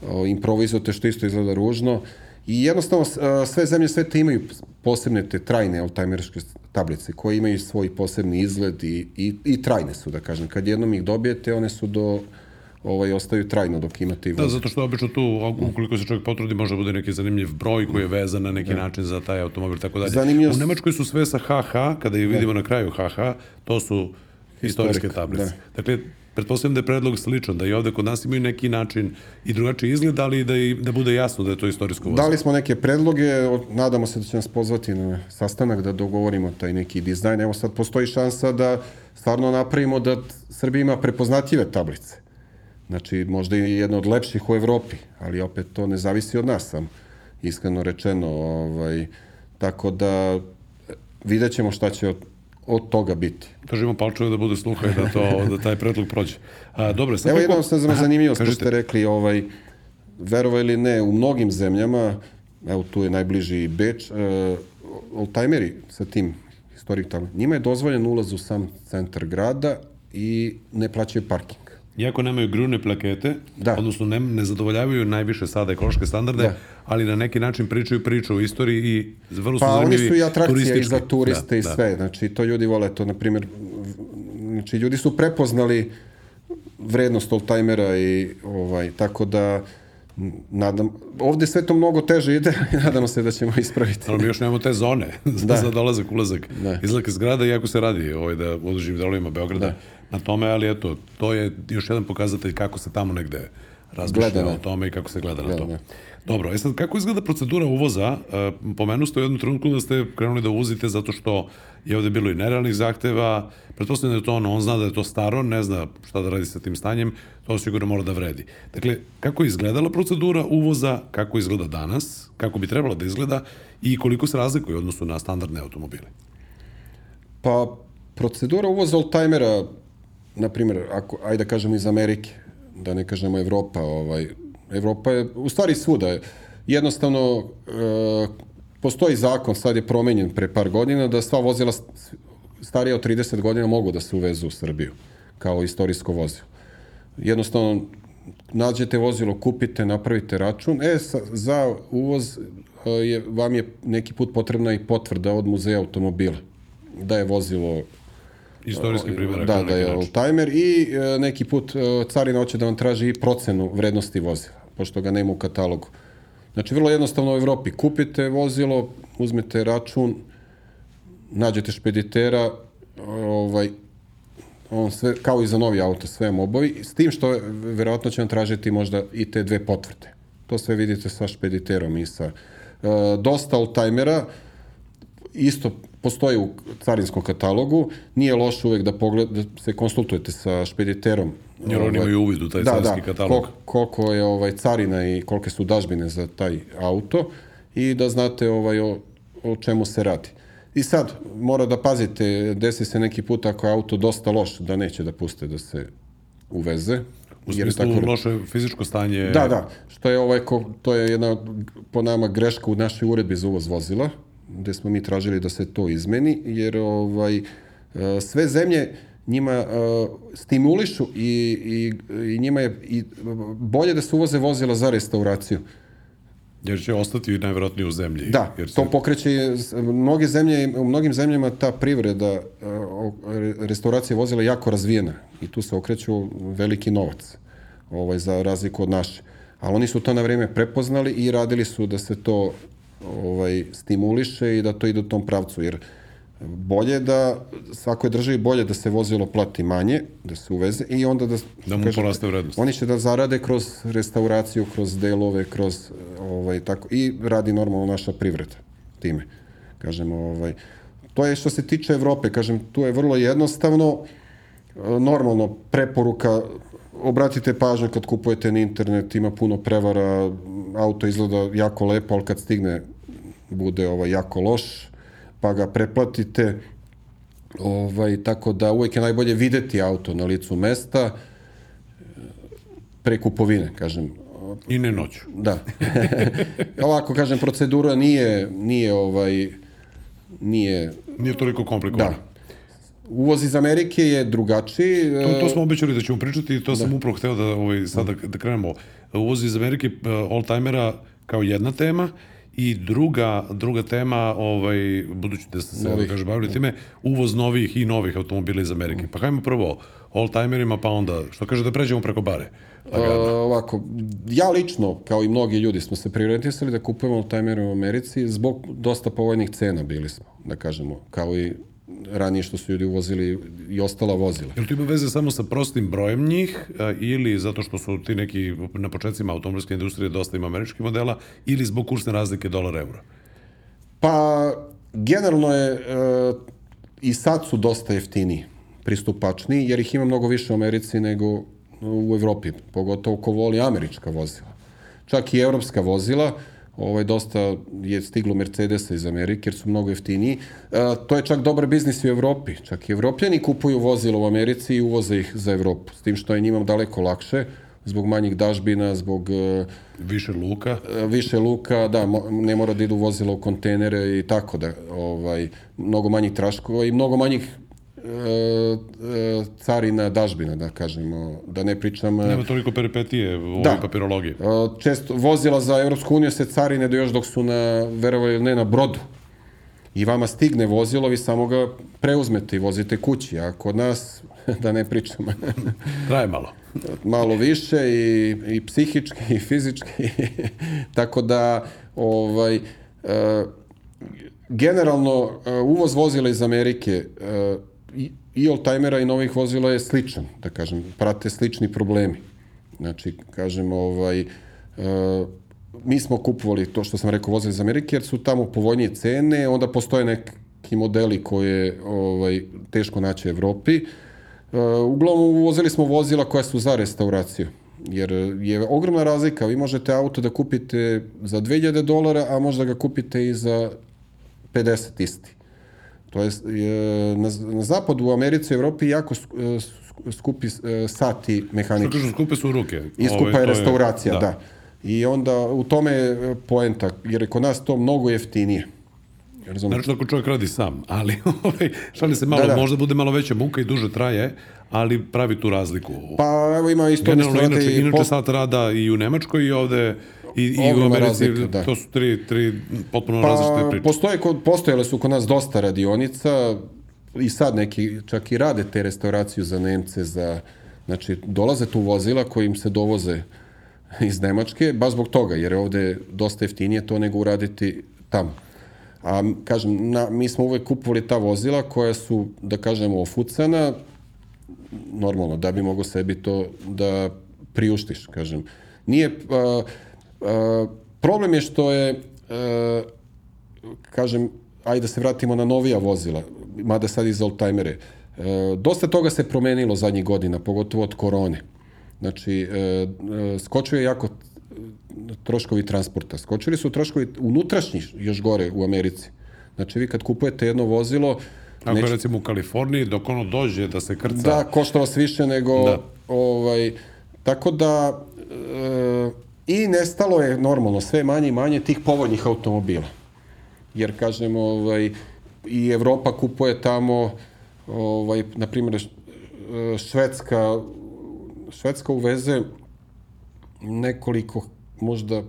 o, improvizujete, što isto izgleda ružno. I jednostavno sve zemlje sveta imaju posebne te trajne oldtimerske tablice koje imaju svoj posebni izgled i, i, i trajne su, da kažem. Kad jednom ih dobijete, one su do ovaj, ostaju trajno dok imate i Da, voz. zato što obično tu, ukoliko se čovjek potrudi, može da bude neki zanimljiv broj koji je vezan na neki način za taj automobil, tako dalje. Zanimljivo U Nemačkoj su sve sa HH, kada je vidimo na kraju HH, to su istorijske tablice. da. Dakle, pretpostavljam da je predlog sličan, da i ovde kod nas imaju neki način i drugačiji izgled, ali da, i, da bude jasno da je to istorijsko vozilo. Dali smo neke predloge, nadamo se da će nas pozvati na sastanak da dogovorimo taj neki dizajn. Evo sad postoji šansa da stvarno napravimo da Srbija ima prepoznatljive tablice. Znači, možda i jedna od lepših u Evropi, ali opet to ne zavisi od nas sam, iskreno rečeno. Ovaj, tako da e, vidjet ćemo šta će od, od toga biti. Držimo palčeve da bude sluha i da, to, da taj predlog prođe. A, dobro, sad Evo kako- jedno sam zanimljivo što ste rekli, ovaj, verovo ili ne, u mnogim zemljama, evo tu je najbliži Beč, e, oldtimeri sa tim historik tamo, njima je dozvoljen ulaz u sam centar grada i ne plaćaju parking. Iako nemaju grune plakete, Da. odnosno ne, ne zadovoljavaju najviše sada ekološke standarde, Da. ali na neki način pričaju priču o istoriji i vrlo su Pa oni zanimljivi su i atrakcija i turistički. za turiste Da, i da. sve. Znači, to ljudi vole to, na primjer, znači, ljudi su prepoznali vrednost oldtimera i ovaj, tako da nadam, ovde sve to mnogo teže ide nadamo se da ćemo ispraviti. Ali mi još nemamo te zone za, Da. za dolazak, ulazak, Da. izlazak iz grada, iako se radi ovaj, da u određenim delovima Beograda Da. na tome, ali eto, to je još jedan pokazatelj kako se tamo negde razmišlja o tome i kako se gleda na to. Dobro, e sad, kako izgleda procedura uvoza? E, pomenu ste u jednom trenutku da ste krenuli da uvozite zato što je ovde bilo i nerealnih zahteva, pretpostavljam da je to ono, on zna da je to staro, ne zna šta da radi sa tim stanjem, to sigurno mora da vredi. Dakle, kako je izgledala procedura uvoza, kako izgleda danas, kako bi trebalo da izgleda i koliko se razlikuje u odnosu na standardne automobile? Pa, procedura uvoza oldtimera, na primjer, ako, ajde da kažemo iz Amerike, da ne kažemo Evropa, ovaj, Evropa je, u stvari svuda je, jednostavno, e, postoji zakon, sad je promenjen pre par godina, da sva vozila starija od 30 godina mogu da se uvezu u Srbiju, kao istorijsko vozilo. Jednostavno, nađete vozilo, kupite, napravite račun. E, sa, za uvoz e, je, vam je neki put potrebna i potvrda od muzeja automobila da je vozilo Istorijski primjerak. da, da je oldtimer i e, neki put e, carina hoće da vam traži i procenu vrednosti vozila, pošto ga nema u katalogu. Znači, vrlo jednostavno u Evropi. Kupite vozilo, uzmete račun, nađete špeditera, ovaj, on sve, kao i za novi auto, sve vam obavi, s tim što verovatno će vam tražiti možda i te dve potvrde. To sve vidite sa špediterom i sa... E, dosta oldtimera, isto postoji u carinskom katalogu, nije loše uvek da, pogled, da se konsultujete sa špediterom. Jer oni imaju uvid u taj da, carinski da, katalog. kol- koliko je ovaj carina i kolike su dažbine za taj auto i da znate ovaj o, o čemu se radi. I sad, mora da pazite, desi se neki put ako je auto dosta loš, da neće da puste da se uveze. U jer smislu tako- loše fizičko stanje. Da, da, što je ovaj, ko, to je jedna po nama greška u našoj uredbi za uvoz vozila, gde smo mi tražili da se to izmeni, jer ovaj, e, sve zemlje njima e, stimulišu i, i, i njima je i bolje da se uvoze vozila za restauraciju. Jer će ostati najvjerojatnije u zemlji. Da, jer se, to pokreće mnoge zemlje, u mnogim zemljama ta privreda e, restauracije vozila je jako razvijena i tu se okreću veliki novac ovaj, za razliku od naše. Ali oni su to na vreme prepoznali i radili su da se to ovaj, stimuliše i da to ide u tom pravcu, jer bolje da, svakoj državi bolje da se vozilo plati manje, da se uveze i onda da... Da mu kažem, poraste vrednost. Oni će da zarade kroz restauraciju, kroz delove, kroz ovaj tako i radi normalno naša privreda time. Kažemo ovaj to je što se tiče Evrope, kažem tu je vrlo jednostavno normalno preporuka obratite pažnju kad kupujete na internet, ima puno prevara, auto izgleda jako lepo, ali kad stigne bude ovaj jako loš, pa ga preplatite. Ovaj, tako da uvijek je najbolje videti auto na licu mesta pre kupovine, kažem. I ne noću. Da. Ovako, kažem, procedura nije, nije ovaj, nije, Nije toliko komplikovano. da. Uvoz iz Amerike je drugačiji. To, to smo obećali da ćemo pričati i to sam upravo hteo da, ovaj, sad da, da krenemo. Uvoz iz Amerike uh, all-timera kao jedna tema i druga, druga tema, ovaj, budući da ste se da Novih. kaže, bavili time, uvoz novih i novih automobila iz Amerike. Pa hajmo prvo all-timerima, pa onda, što kaže da pređemo preko bare. E, ovako, ja lično, kao i mnogi ljudi, smo se prioritisali da kupujemo timere u Americi zbog dosta povoljnih cena bili smo, da kažemo, kao i ranije što su ljudi uvozili i ostala vozila. Jel to ima veze samo sa prostim brojem njih ili zato što su ti neki na početcima automobilske industrije dosta ima američkih modela ili zbog kursne razlike dolar-euro? Pa, generalno je, e, i sad su dosta jeftiniji, pristupačniji, jer ih ima mnogo više u Americi nego u Evropi, pogotovo ko voli američka vozila. Čak i evropska vozila, ovaj, dosta je stiglo Mercedesa iz Amerike, jer su mnogo jeftiniji. E, to je čak dobar biznis u Evropi. Čak i evropljani kupuju vozila u Americi i uvoze ih za Evropu. S tim što je njima daleko lakše, zbog manjih dažbina, zbog e, Više luka. e, više luka, da, mo- ne mora da idu vozila u kontenere i tako da, ovaj, mnogo manjih traškova i mnogo manjih carina dažbina, da kažemo, da ne pričam... e, Nema toliko peripetije u Da. ovoj papirologiji. E, Često vozila za Evropsku uniju se carine do još dok su na, verovali ili ne, na brodu. I vama stigne vozilo, vi samo ga preuzmete i vozite kući, a kod nas, da ne pričam, Traje malo. malo više i, i psihički i fizički. Tako da, ovaj, e, generalno, e, uvoz vozila iz Amerike e, i, i oldtimera i novih vozila je sličan, da kažem, prate slični problemi. Znači, kažem, ovaj, e, mi smo kupovali to što sam rekao vozila iz Amerike jer su tamo povoljnije cene, onda postoje neki modeli koje ovaj, teško naći u Evropi. Uh, uglavnom uvozili smo vozila koja su za restauraciju. Jer je ogromna razlika. Vi možete auto da kupite za 2000 dolara, a možda ga kupite i za 50 isti. To je, je na, na zapadu u Americi i Evropi jako sk- skupi e, sati Što mehanički. kažu, skupe su ruke. I skupa Ovaj, je to restauracija, da. I onda u tome je poenta, jer je kod nas to mnogo jeftinije. Razumete? Naravno ako čovjek radi sam, ali ovaj, šali se malo, Da, da. možda bude malo veća muka i duže traje, ali pravi tu razliku. Pa evo ima isto Generalno, inače, i inače po- sat rada i u Nemačkoj i ovde i, i u Americi, razlika, da. to su tri, tri potpuno različite Pa, priče. postoje, kod, postojale su kod nas dosta radionica i sad neki čak i rade te restauraciju za Nemce, za, znači dolaze tu vozila koji im se dovoze iz Nemačke, baš zbog toga, jer je ovde dosta jeftinije to nego uraditi tamo. A kažem, na, mi smo uvek kupovali ta vozila koja su, da kažemo, ofucana, normalno, da bi mogo sebi to da priuštiš, kažem. Nije, a, a, problem je što je, a, kažem, ajde da se vratimo na novija vozila, mada sad i za oldtimere. Dosta toga se promenilo zadnjih godina, pogotovo od korone. Znači, e, e, skočio je jako troškovi transporta. Skočili su troškovi unutrašnji još gore u Americi. Znači, vi kad kupujete jedno vozilo, Ako je recimo u Kaliforniji, dok ono dođe da se krca, Da, košta vas više nego... Da. Ovaj, tako da... E, I nestalo je normalno sve manje i manje tih povoljnih automobila. Jer, kažem, ovaj, i Evropa kupuje tamo, ovaj, na primjer, e, Švedska, Švedska uveze nekoliko, možda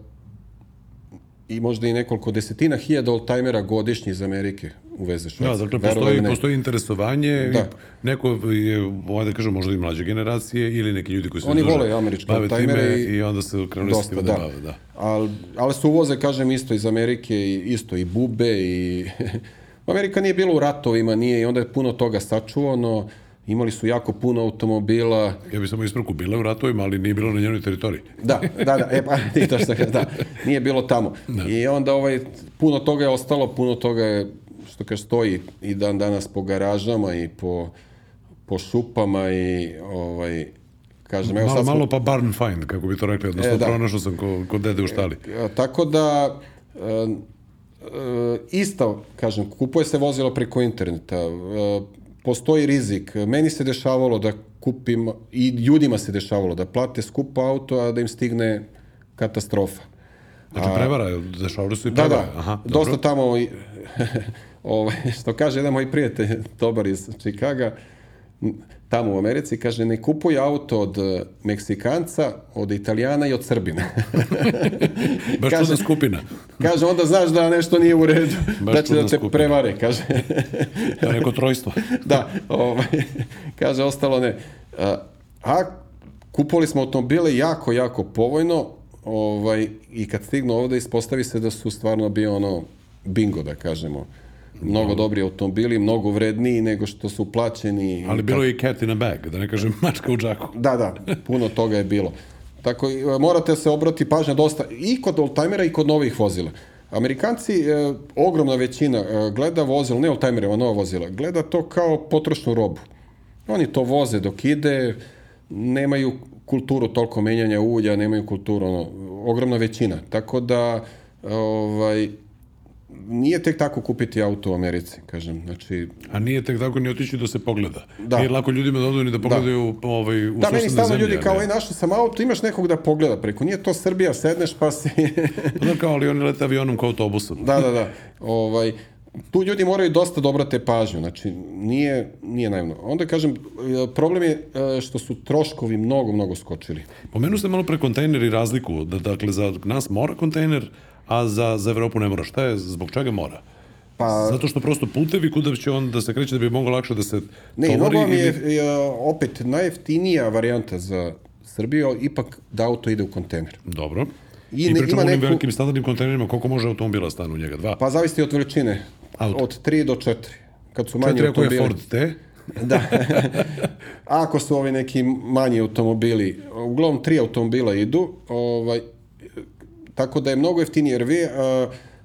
i možda i nekoliko desetina hiljada oldtimera godišnje iz Amerike uveze Švedska. Da, dakle, postoji, ne. postoji interesovanje Da. i neko je, ovaj da kažem, možda i mlađe generacije ili neki ljudi koji se Oni vole američke oldtimere time i- i onda se krenuli se Dosta, time da. da bave, da. Al, ali su uvoze, kažem, isto iz Amerike, i isto i bube i... Amerika nije bila u ratovima, nije i onda je puno toga sačuvano, imali su jako puno automobila, Ja bih samo ispravku, bila u ratovima, ali nije bilo na njenoj teritoriji. Da, da, da, e pa ti to što da, nije bilo tamo. I onda ovaj, puno toga je ostalo, puno toga je, što kaže, stoji i dan danas po garažama i po, po šupama i ovaj, kažem, evo Malo, sad smo, malo pa barn find, kako bi to rekli, odnosno E, da. pronašao sam ko, kod dede u štali. E, Tako da, e, e, isto, kažem, kupuje se vozilo preko interneta, e, postoji rizik. Meni se dešavalo da kupim, i ljudima se dešavalo da plate skupo auto, a da im stigne katastrofa. Znači, prevara, dešavali su i Da, prevare. da, Aha, dobro. dosta tamo, i- ovaj, što kaže jedan moj prijatelj, dobar iz Čikaga, tamo u Americi, kaže, ne kupuj auto od eh, Meksikanca, od Italijana i od Srbina. Baš kaže- skupina. Kaže, onda znaš da nešto nije u redu, Baš da će da te skupina. prevare, kaže. Je neko trojstvo. da, ovaj, kaže, ostalo ne. A, a kupovali smo automobile jako, jako povoljno, ovaj, i kad stignu ovde, ispostavi se da su stvarno bio ono bingo, da kažemo. Mnogo dobri automobili, mnogo vredniji nego što su plaćeni. Ali bilo je i cat in a bag, da ne kažem mačka u džaku. Da, da, puno toga je bilo. Tako, e, morate se obrati pažnja dosta i kod oldtimera i kod novih vozila. Amerikanci, e, ogromna većina, e, gleda vozila, ne oldtimere, ova nova vozila, gleda to kao potrošnu robu. Oni to voze dok ide, nemaju kulturu toliko menjanja ulja, nemaju kulturu, ono, ogromna većina. Tako da, ovaj, nije tek tako kupiti auto u Americi, kažem. Znači, A nije tek tako ni otići da se pogleda. Da. Nije lako ljudima da odu ni da pogledaju ovaj, u da, meni stalno ljudi kao, ne. aj, našao sam auto, imaš nekog da pogleda preko. Nije to Srbija, sedneš pa si... Pa Da, kao, ali oni lete avionom kao autobusom. da, da, da. Ovaj, tu ljudi moraju dosta da obrate pažnju, znači nije, nije naivno. Onda kažem, e, problem je e, što su troškovi mnogo, mnogo skočili. Pomenu ste malo pre kontejner i razliku. Da, dakle, za nas mora kontejner, a za, za Evropu ne mora. Šta je, zbog čega mora? Pa- Zato što prosto putevi kuda će on da se kreće da bi moglo lakše da se Ne, tovari mnogo vam je ili- e, opet najjeftinija varijanta za Srbiju, ipak da auto ide u kontejner. Dobro. I I, ne- pričamo o onim neku- velikim standardnim kontejnerima, koliko može automobila stanu u njega? Dva? Pa zavisi od veličine. Auto. Od 3 do 4. Kad su manji Četiri ako je automobili. Ford T, Da. Ako su ovi neki manji automobili, uglavnom tri automobila idu, ovaj, tako da je mnogo jeftinije, jer vi, a,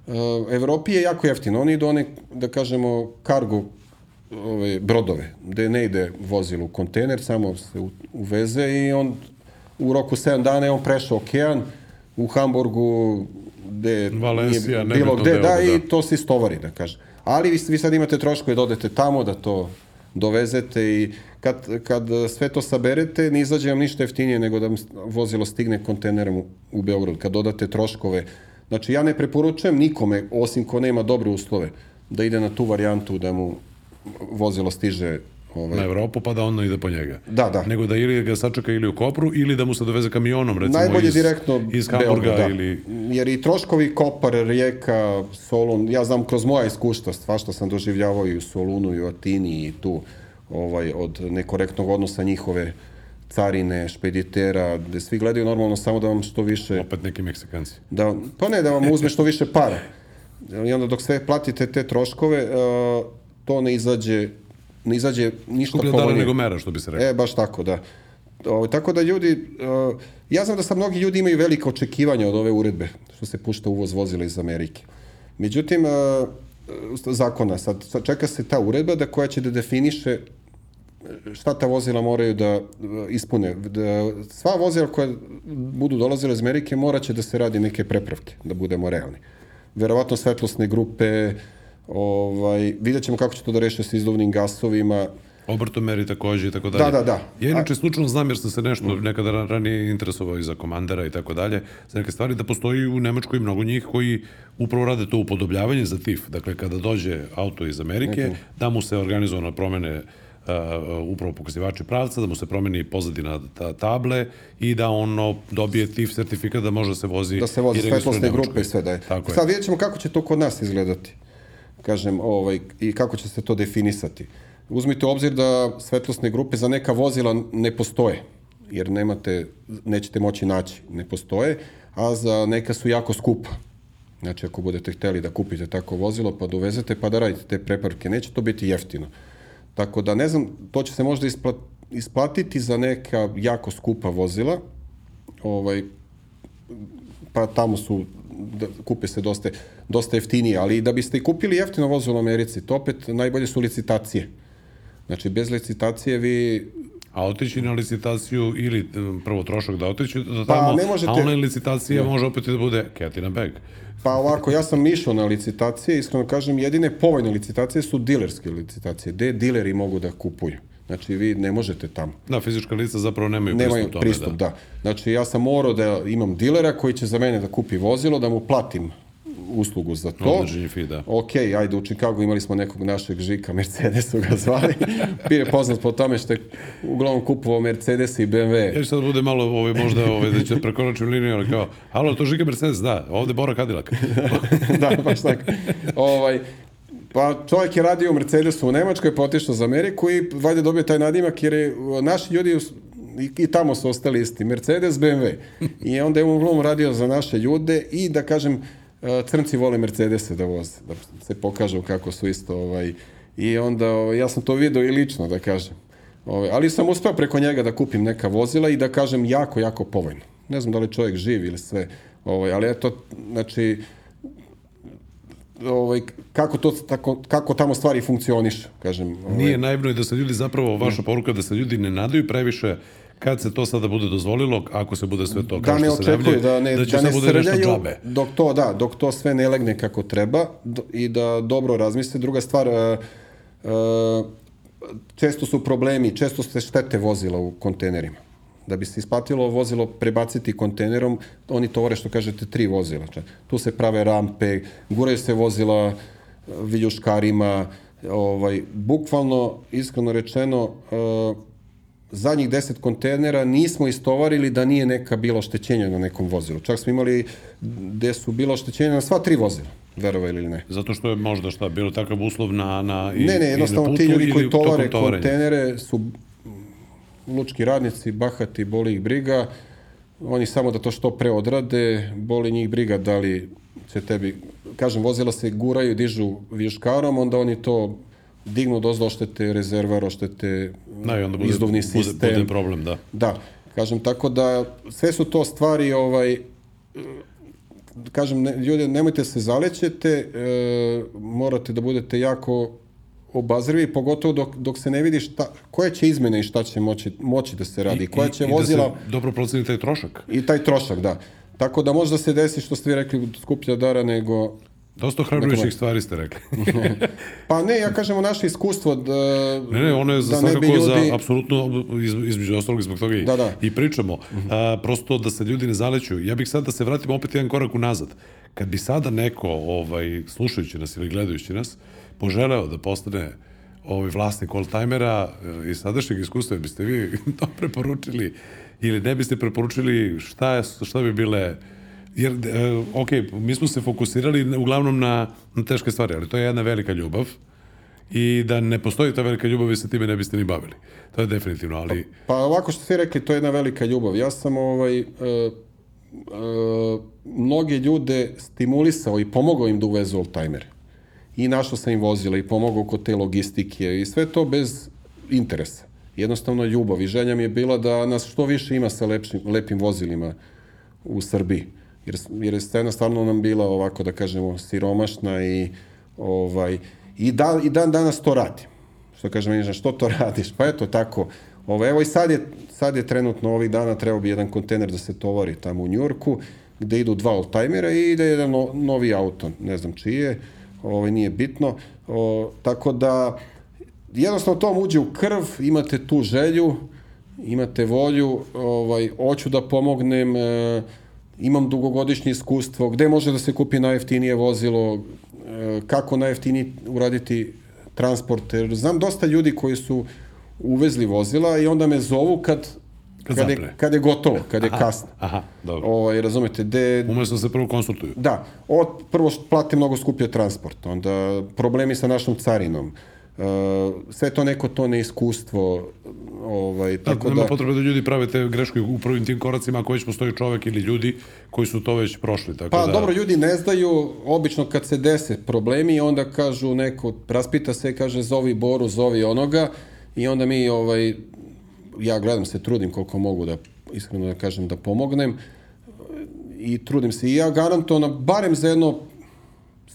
a, Evropi je jako jeftino, oni idu one, da kažemo, kargo ove, brodove, gde ne ide vozilo u kontejner, samo se uveze i on u roku 7 dana je on prešao okean, u Hamburgu, gde Valencija, nije bilo gde, deo, da, da. i to se istovari, da kažem. Ali vi, vi sad imate troškove da odete tamo, da to dovezete i kad, kad sve to saberete, ne izađe vam ništa jeftinije nego da vozilo stigne kontenerom u, u Beograd. Kad dodate troškove, znači ja ne preporučujem nikome, osim ko nema dobre uslove, da ide na tu varijantu da mu vozilo stiže ovaj, na Evropu, pa da on ide po njega. Da, da. Nego da ili ga sačeka ili u Kopru, ili da mu se doveze kamionom, recimo, Najbolje iz, direktno iz Hamburga Beograd, da. ili... Jer i troškovi Kopar, Rijeka, Solun, ja znam kroz moja iskustva, svašta sam doživljavao i u Solunu i u Atini i tu ovaj, od nekorektnog odnosa njihove carine, špeditera, gde svi gledaju normalno samo da vam što više Opet neki Meksikanci. da, pa ne, da vam uzme što više para. I onda dok sve platite te troškove, uh, to ne izađe, ne izađe ništa Skuplja povoljnije. nego mera, što bi se rekao. E, baš tako, da. O, tako da ljudi, uh, ja znam da sad mnogi ljudi imaju velike očekivanja od ove uredbe, što se pušta uvoz vozila iz Amerike. Međutim, uh, zakona, sad, sad čeka se ta uredba da koja će da definiše šta ta vozila moraju da uh, ispune. Da, sva vozila koja budu dolazila iz Amerike moraće da se radi neke prepravke, da budemo realni. Verovatno svetlosne grupe, ovaj, vidjet ćemo kako će to da reše sa izduvnim gasovima, Obrtomeri takođe i tako dalje. Da, da, da. Ja inače slučajno znam jer sam se nešto nekada ra- ranije interesovao i za komandera i tako dalje, za neke stvari, da postoji u Nemačkoj mnogo njih koji upravo rade to upodobljavanje za TIF. Dakle, kada dođe auto iz Amerike, da mu se organizovano promene uh, upravo pokazivači pravca, da mu se promeni pozadina ta, table i da ono dobije TIF sertifikat da može da se vozi da se voze i registruje u svetlosne grupe i sve da je. Tako. Sad vidjet ćemo kako će to kod nas izgledati. Kažem, ovaj, i kako će se to definisati. Uzmite u obzir da svetlosne grupe za neka vozila ne postoje, jer nemate, nećete moći naći, ne postoje, a za neka su jako skupa. Znači, ako budete hteli da kupite tako vozilo, pa dovezete, pa da radite te preparke, neće to biti jeftino. Tako da, ne znam, to će se možda ispla- isplatiti za neka jako skupa vozila, ovaj, pa tamo su da, kupe se dosta, dosta jeftinije, ali da biste kupili jeftino vozilo u Americi, to opet najbolje su licitacije. Znači, bez licitacije vi A otići na licitaciju ili um, prvo trošak da otići do Pa, tamo, ne možete- a online licitacija može opet da bude Ketina bag. Pa ovako, ja sam išao na licitacije, iskreno kažem, jedine povoljne licitacije su dilerske licitacije, gde dileri mogu da kupuju. Znači, vi ne možete tamo. Da, fizička lica zapravo nemaju, Nemaju pristup tome. pristup, da. da. Znači, ja sam morao da imam dilera koji će za mene da kupi vozilo, da mu platim uslugu za to. Određeni fee, da. Ok, ajde, u Chicagu imali smo nekog našeg žika, Mercedes su ga zvali. Bio je poznat po tome što je uglavnom kupovao Mercedes i BMW. Ja ću sad bude malo ovaj, možda ovaj, da će prekoračim liniju, ali kao, alo, to Žika Mercedes, da, ovde Bora Cadillac. da, baš tako. ovaj, pa čovjek je radio u Mercedesu u Nemačkoj, pa otišao za Ameriku i valjda dobio taj nadimak jer je, naši ljudi i, i tamo su ostali isti, Mercedes, BMW. I onda je uglavnom radio za naše ljude i da kažem, crnci vole Mercedese da voze, da se pokažu kako su isto ovaj, i onda ovaj, ja sam to video i lično da kažem. Ovaj, ali sam uspeo preko njega da kupim neka vozila i da kažem jako, jako povoljno. Ne znam da li čovjek živ ili sve, ovaj, ali eto, znači, ovaj, kako, to, tako, kako tamo stvari funkcionišu, kažem. Ovaj, Nije naivno i da se ljudi zapravo, vaša poruka, da se ljudi ne nadaju previše kad se to sada bude dozvolilo, ako se bude sve to da kao ne što se očekuju, da ne, da će da ne bude nešto džabe. dok to, da, dok to sve ne legne kako treba i da dobro razmisle. Druga stvar, e, e, često su problemi, često se štete vozila u kontenerima. Da bi se isplatilo vozilo prebaciti kontenerom, oni tovore što kažete tri vozila. Tu se prave rampe, guraju se vozila e, viljuškarima, ovaj, bukvalno, iskreno rečeno, e, zadnjih 10 kontejnera nismo istovarili da nije neka bilo oštećenja na nekom vozilu. Čak smo imali gde su bilo oštećenja na sva tri vozila, verovali ili ne. Zato što je možda šta, bilo takav uslov na, na, i, Ne, ne, jednostavno na ti putu ljudi koji tovare kontenere su lučki radnici, bahati, boli ih briga. Oni samo da to što pre odrade, boli njih briga da li će tebi, kažem, vozila se guraju, dižu viškarom, onda oni to dignu dozdo oštete rezervar, oštete Da, i onda bude, izduvni bude, sistem. bude problem, da. Da, kažem tako da sve su to stvari ovaj kažem ne, ljudi nemojte se zalećete, e, morate da budete jako obazrivi, pogotovo dok, dok se ne vidi šta, koje će izmene i šta će moći, moći da se radi, koja će i, vozila I da se dobro proceni taj trošak. i taj trošak, da. Tako da možda se desi što ste vi rekli skuplja dara nego Dosta ohrabrujućih stvari ste rekli. pa ne, ja kažemo naše iskustvo da, Ne, ne, ono je za da svakako bi za, ljudi, apsolutno, iz, između ostalog, zbog toga i, Da, da. i pričamo. A, prosto da se ljudi ne zaleću. Ja bih sad da se vratimo opet jedan korak unazad. Kad bi sada neko, ovaj, slušajući nas ili gledajući nas, poželeo da postane ovaj vlasnik oldtimera eh, iz sadašnjeg iskustva, biste vi to preporučili ili ne biste preporučili šta, je, šta bi bile Jer, e, ok, mi smo se fokusirali uglavnom na, na teške stvari, ali to je jedna velika ljubav i da ne postoji ta velika ljubav vi se time ne biste ni bavili. To je definitivno, ali Pa ovako što ste rekli, to je jedna velika ljubav. Ja sam ovaj, e, e, mnoge ljude stimulisao i pomogao im da uvezu oldtimere. I našao sam im vozila i pomogao kod te logistike i sve to bez interesa. Jednostavno ljubav i želja mi je bila da nas što više ima sa lepšim, lepim vozilima u Srbiji. Jer, jer je scena stvarno nam bila ovako da kažemo siromašna i ovaj i, da, i dan danas to radi. Što kaže meni, što to radiš? Pa eto tako. Ovo, evo i sad je, sad je trenutno ovih dana trebao bi jedan kontener da se tovari tamo u Njurku, gde idu dva oldtimera i ide jedan no, novi auto, ne znam čiji je, ovaj, nije bitno. O, tako da, jednostavno to uđe u krv, imate tu želju, imate volju, ovaj, hoću da pomognem, e, imam dugogodišnje iskustvo, gde može da se kupi najjeftinije vozilo, e, kako najjeftinije uraditi transport, jer znam dosta ljudi koji su uvezli vozila i onda me zovu kad, Kad kad, je, kad je gotovo, kad je kasno. aha, dobro. Ovaj, razumete, de, Umesto da se prvo konsultuju. Da, od, prvo plate mnogo skuplje transport, onda problemi sa našom carinom, uh, sve to neko to neiskustvo, ovaj, Tako tako nema da... potrebe da ljudi prave te greške u prvim tim koracima ako već postoji čovek ili ljudi koji su to već prošli. Tako Pa da, dobro, ljudi ne znaju, obično kad se dese problemi, onda kažu neko, raspita se, kaže zovi Boru, zovi onoga, i onda mi, ovaj, ja gledam se, trudim koliko mogu da, iskreno da kažem, da pomognem, i trudim se. I ja garantovano, barem za jedno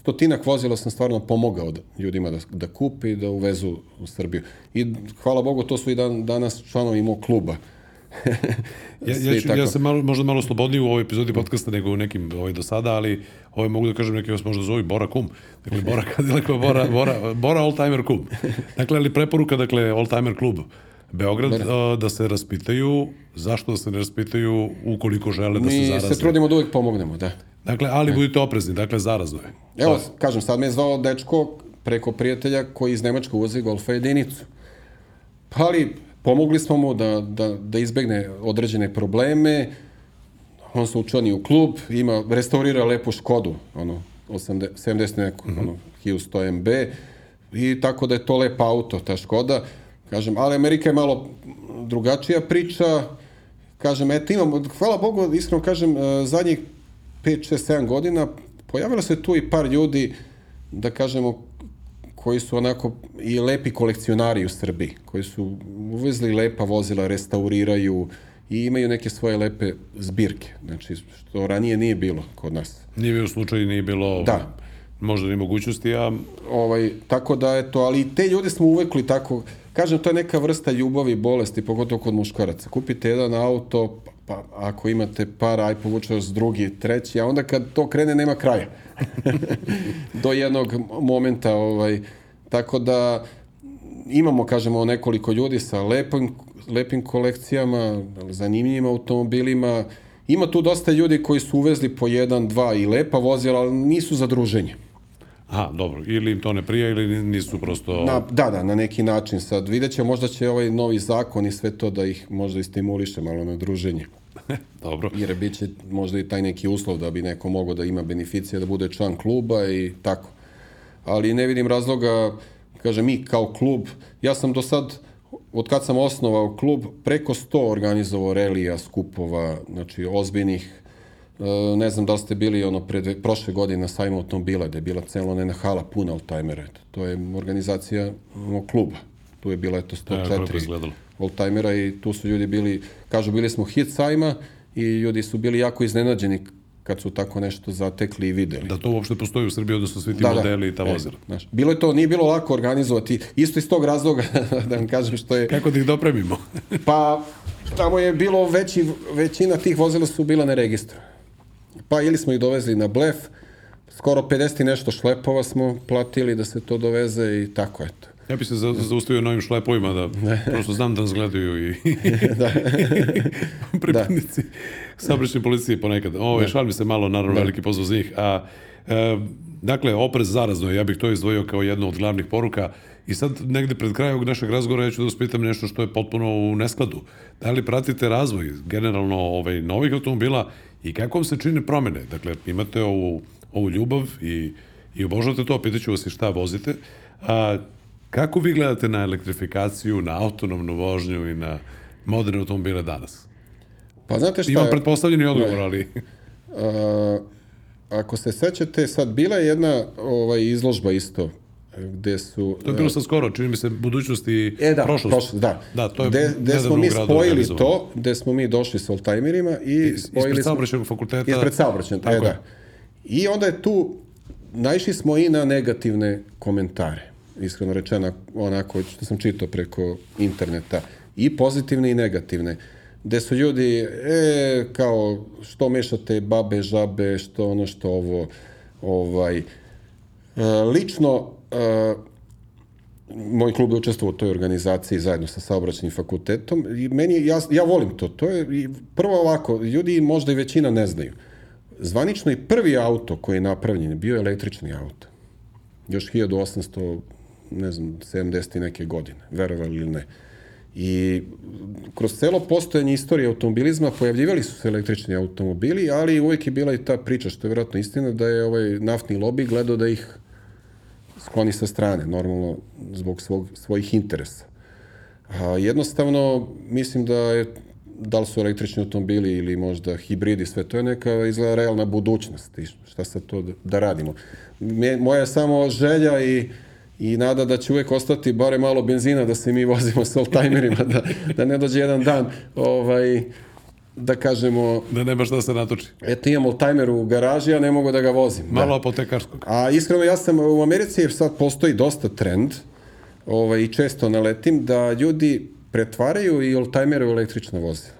stotinak vozila sam stvarno pomogao da, ljudima da, da kupi i da uvezu u Srbiju. I hvala Bogu, to su i dan, danas članovi mog kluba. Ja, ja, ću, tako. ja sam malo, možda malo slobodniji u ovoj epizodi podcasta nego u nekim ovaj, do sada, ali ovaj, mogu da kažem neki vas možda zovu Bora Kum. Dakle, Bora Kadilakova, Bora, Bora, Bora Oldtimer Kum. Dakle, ali preporuka, dakle, Oldtimer klub Beograd, a, da se raspitaju, zašto da se ne raspitaju ukoliko žele da se Mi zaraze. se trudimo da uvijek pomognemo, da. Dakle, ali budite oprezni, dakle, zarazno je. Evo, kažem, sad me je zvao dečko preko prijatelja koji iz Nemačke uvozi golfa jedinicu. Pa ali pomogli smo mu da, da, da izbegne određene probleme, on se učlani u klub, ima, restaurira lepu Škodu, ono, 80, 70 neko, mm -hmm. ono, 1100 MB, i tako da je to lep auto, ta Škoda. Kažem, ali Amerika je malo drugačija priča, kažem, eto imam, hvala Bogu, iskreno kažem, e, zadnjih 5, 6, 7 godina pojavilo se tu i par ljudi, da kažemo, koji su onako i lepi kolekcionari u Srbiji, koji su uvezli lepa vozila, restauriraju i imaju neke svoje lepe zbirke, znači što ranije nije bilo kod nas. Nije bio slučaj, nije bilo... Da. možda ni mogućnosti, a Ovaj, tako da, eto, ali te ljude smo uvekli tako, kažem, to je neka vrsta ljubavi i bolesti, pogotovo kod muškaraca. Kupite jedan auto, pa ako imate para, aj povuče vas drugi, treći, a onda kad to krene, nema kraja. Do jednog momenta, ovaj, tako da imamo, kažemo, nekoliko ljudi sa lepim, lepim kolekcijama, zanimljivim automobilima, Ima tu dosta ljudi koji su uvezli po jedan, dva i lepa vozila, ali nisu za druženje. Aha, dobro, ili im to ne prija ili nisu prosto... Na, da, da, na neki način sad. Vidjet će, možda će ovaj novi zakon i sve to da ih možda i stimuliše malo na druženje. dobro. Jer bit će možda i taj neki uslov da bi neko mogao da ima beneficije, da bude član kluba i tako. Ali ne vidim razloga, kaže mi kao klub, ja sam do sad, od kad sam osnovao klub, preko 100 organizovao relija, skupova, znači ozbiljnih, ne znam da li ste bili ono pred, prošle godine na sajmu automobila, da je bila celo nena hala puna oldtimera. eto. To je organizacija ono, kluba. Tu je bila eto Da, kako je 104 izgledalo. oldtimera i tu su ljudi bili, kažu bili smo hit sajma i ljudi su bili jako iznenađeni kad su tako nešto zatekli i videli. Da to uopšte postoji u Srbiji, odnosno svi ti modeli i ta E, vozila. znaš, bilo je to, nije bilo lako organizovati, isto iz tog razloga, da vam kažem što je, Kako da ih dopremimo? pa tamo je bilo veći, većina tih vozila su bila neregistrovana. Pa ili smo ih dovezli na blef, skoro 50 i nešto šlepova smo platili da se to doveze i tako eto. Ja bi se za, zaustavio na ovim šlepovima da prosto znam da nas gledaju i Da. pripadnici saobraćajne policije ponekad. Ovo, šal mi se malo, naravno, veliki pozdrav za njih. A, e, dakle, oprez zarazno, ja bih to izdvojio kao jednu od glavnih poruka. I sad, negde pred krajem ovog našeg razgovora, ja ću da vas pitam nešto što je potpuno u neskladu. Da li pratite razvoj generalno ovaj, novih automobila i kako vam se čine promene? Dakle, imate ovu, ovu ljubav i, i obožavate to, pitaću vas i šta vozite. A, kako vi gledate na elektrifikaciju, na autonomnu vožnju i na moderne automobile danas? Pa znate šta, Imam je, pretpostavljeni odgovor, ali... a, ako se sećate, sad bila je jedna ovaj, izložba isto, gde su... To je bilo sad skoro, čini mi se, budućnost i E da, prošlost. prošlost, da. Da, to je gde, gde smo mi spojili to, gde smo mi došli sa oldtimerima i spojili Ispred smo... saobraćajnog fakulteta. Ispred saobraćajnog, e da. I onda je tu, naišli smo i na negativne komentare, iskreno rečeno, onako što sam čitao preko interneta, i pozitivne i negativne, gde su ljudi, e, kao, što mešate babe, žabe, što ono, što ovo, ovaj, e, lično, moj klub je učestvovao u toj organizaciji zajedno sa saobraćajnim fakultetom i meni ja, ja volim to. To je prvo ovako, ljudi možda i većina ne znaju. Zvanično i prvi auto koji je napravljen bio električni auto. Još 1800, ne znam, 70 i neke godine, verovali ili ne. I kroz celo postojanje istorije automobilizma pojavljivali su se električni automobili, ali uvek je bila i ta priča, što je vjerojatno istina, da je ovaj naftni lobby gledao da ih skloni sa strane, normalno zbog svog, svojih interesa. A, jednostavno, mislim da je da li su električni automobili ili možda hibridi, sve to je neka izgleda realna budućnost. I šta sad to da, da radimo? Moja samo želja i, i nada da će uvek ostati bare malo benzina da se mi vozimo sa oldtimerima, da, da ne dođe jedan dan ovaj, da kažemo Da nema šta da se natoči. eto imam oldtimer u garaži, a ne mogu da ga vozim. Da. Malo apotekarskog. A iskreno, ja sam u Americi, jer sad postoji dosta trend, ovaj, i često naletim, da ljudi pretvaraju i oldtimere u električna vozila.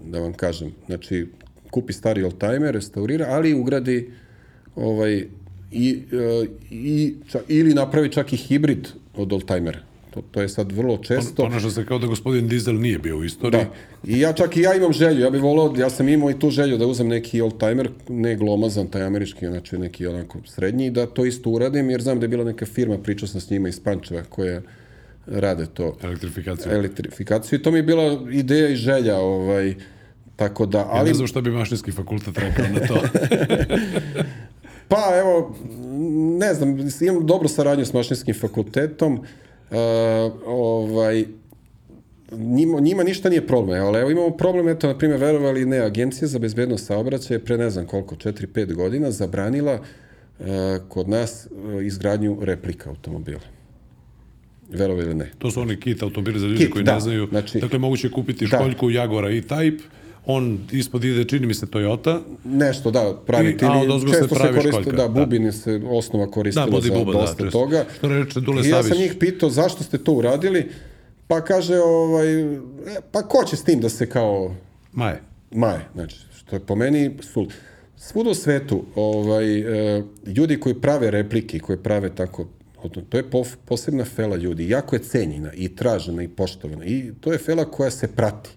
Da vam kažem. Znači, kupi stari oldtimer, restaurira, ali ugradi ovaj, i, e, i, ča, ili napravi čak i hibrid od oldtimera. To, to je sad vrlo često. Ponaša se kao da gospodin Dizel nije bio u istoriji. Da. I ja čak i ja imam želju, ja bih volao, ja sam imao i tu želju da uzem neki oldtimer, ne glomazan, taj američki, znači neki onako srednji, da to isto uradim, jer znam da je bila neka firma, pričao sam s njima iz Pančeva, koja rade to Elektrifikacija. elektrifikaciju i to mi je bila ideja i želja, ovaj, tako da, Ja ali... ne znam šta bi mašinski fakultet rekao na to. Pa evo, ne znam, imam dobru saradnju s mašinskim fakultetom, uh, ovaj, njima, njima ništa nije problem, ali evo imamo problem, eto, na primjer, verovali ne, Agencija za bezbednost saobraćaja je pre ne znam koliko, 4-5 godina zabranila uh, kod nas uh, izgradnju replika automobila. Verovali ili ne. to su oni kit automobili za ljudi Kit, koji da. ne znaju. Znači- dakle, moguće je kupiti Da. školjku Jaguara E-Type, on ispod ide, čini mi se, Toyota. Nešto, da, praviti. I- a odozgo se pravi koriste, školjka, da, da. bubine se osnova koristila Da, za buba, da, dosta često. toga. Što reče Dule I ja sam Savić. njih pitao zašto ste to uradili, pa kaže, ovaj, e, pa ko će s tim da se kao Maje. maje, znači, što je po meni sul. Svuda u svetu, ovaj, e, ljudi koji prave replike, koji prave tako, to je posebna fela ljudi, jako je cenjena i tražena i poštovana i to je fela koja se prati,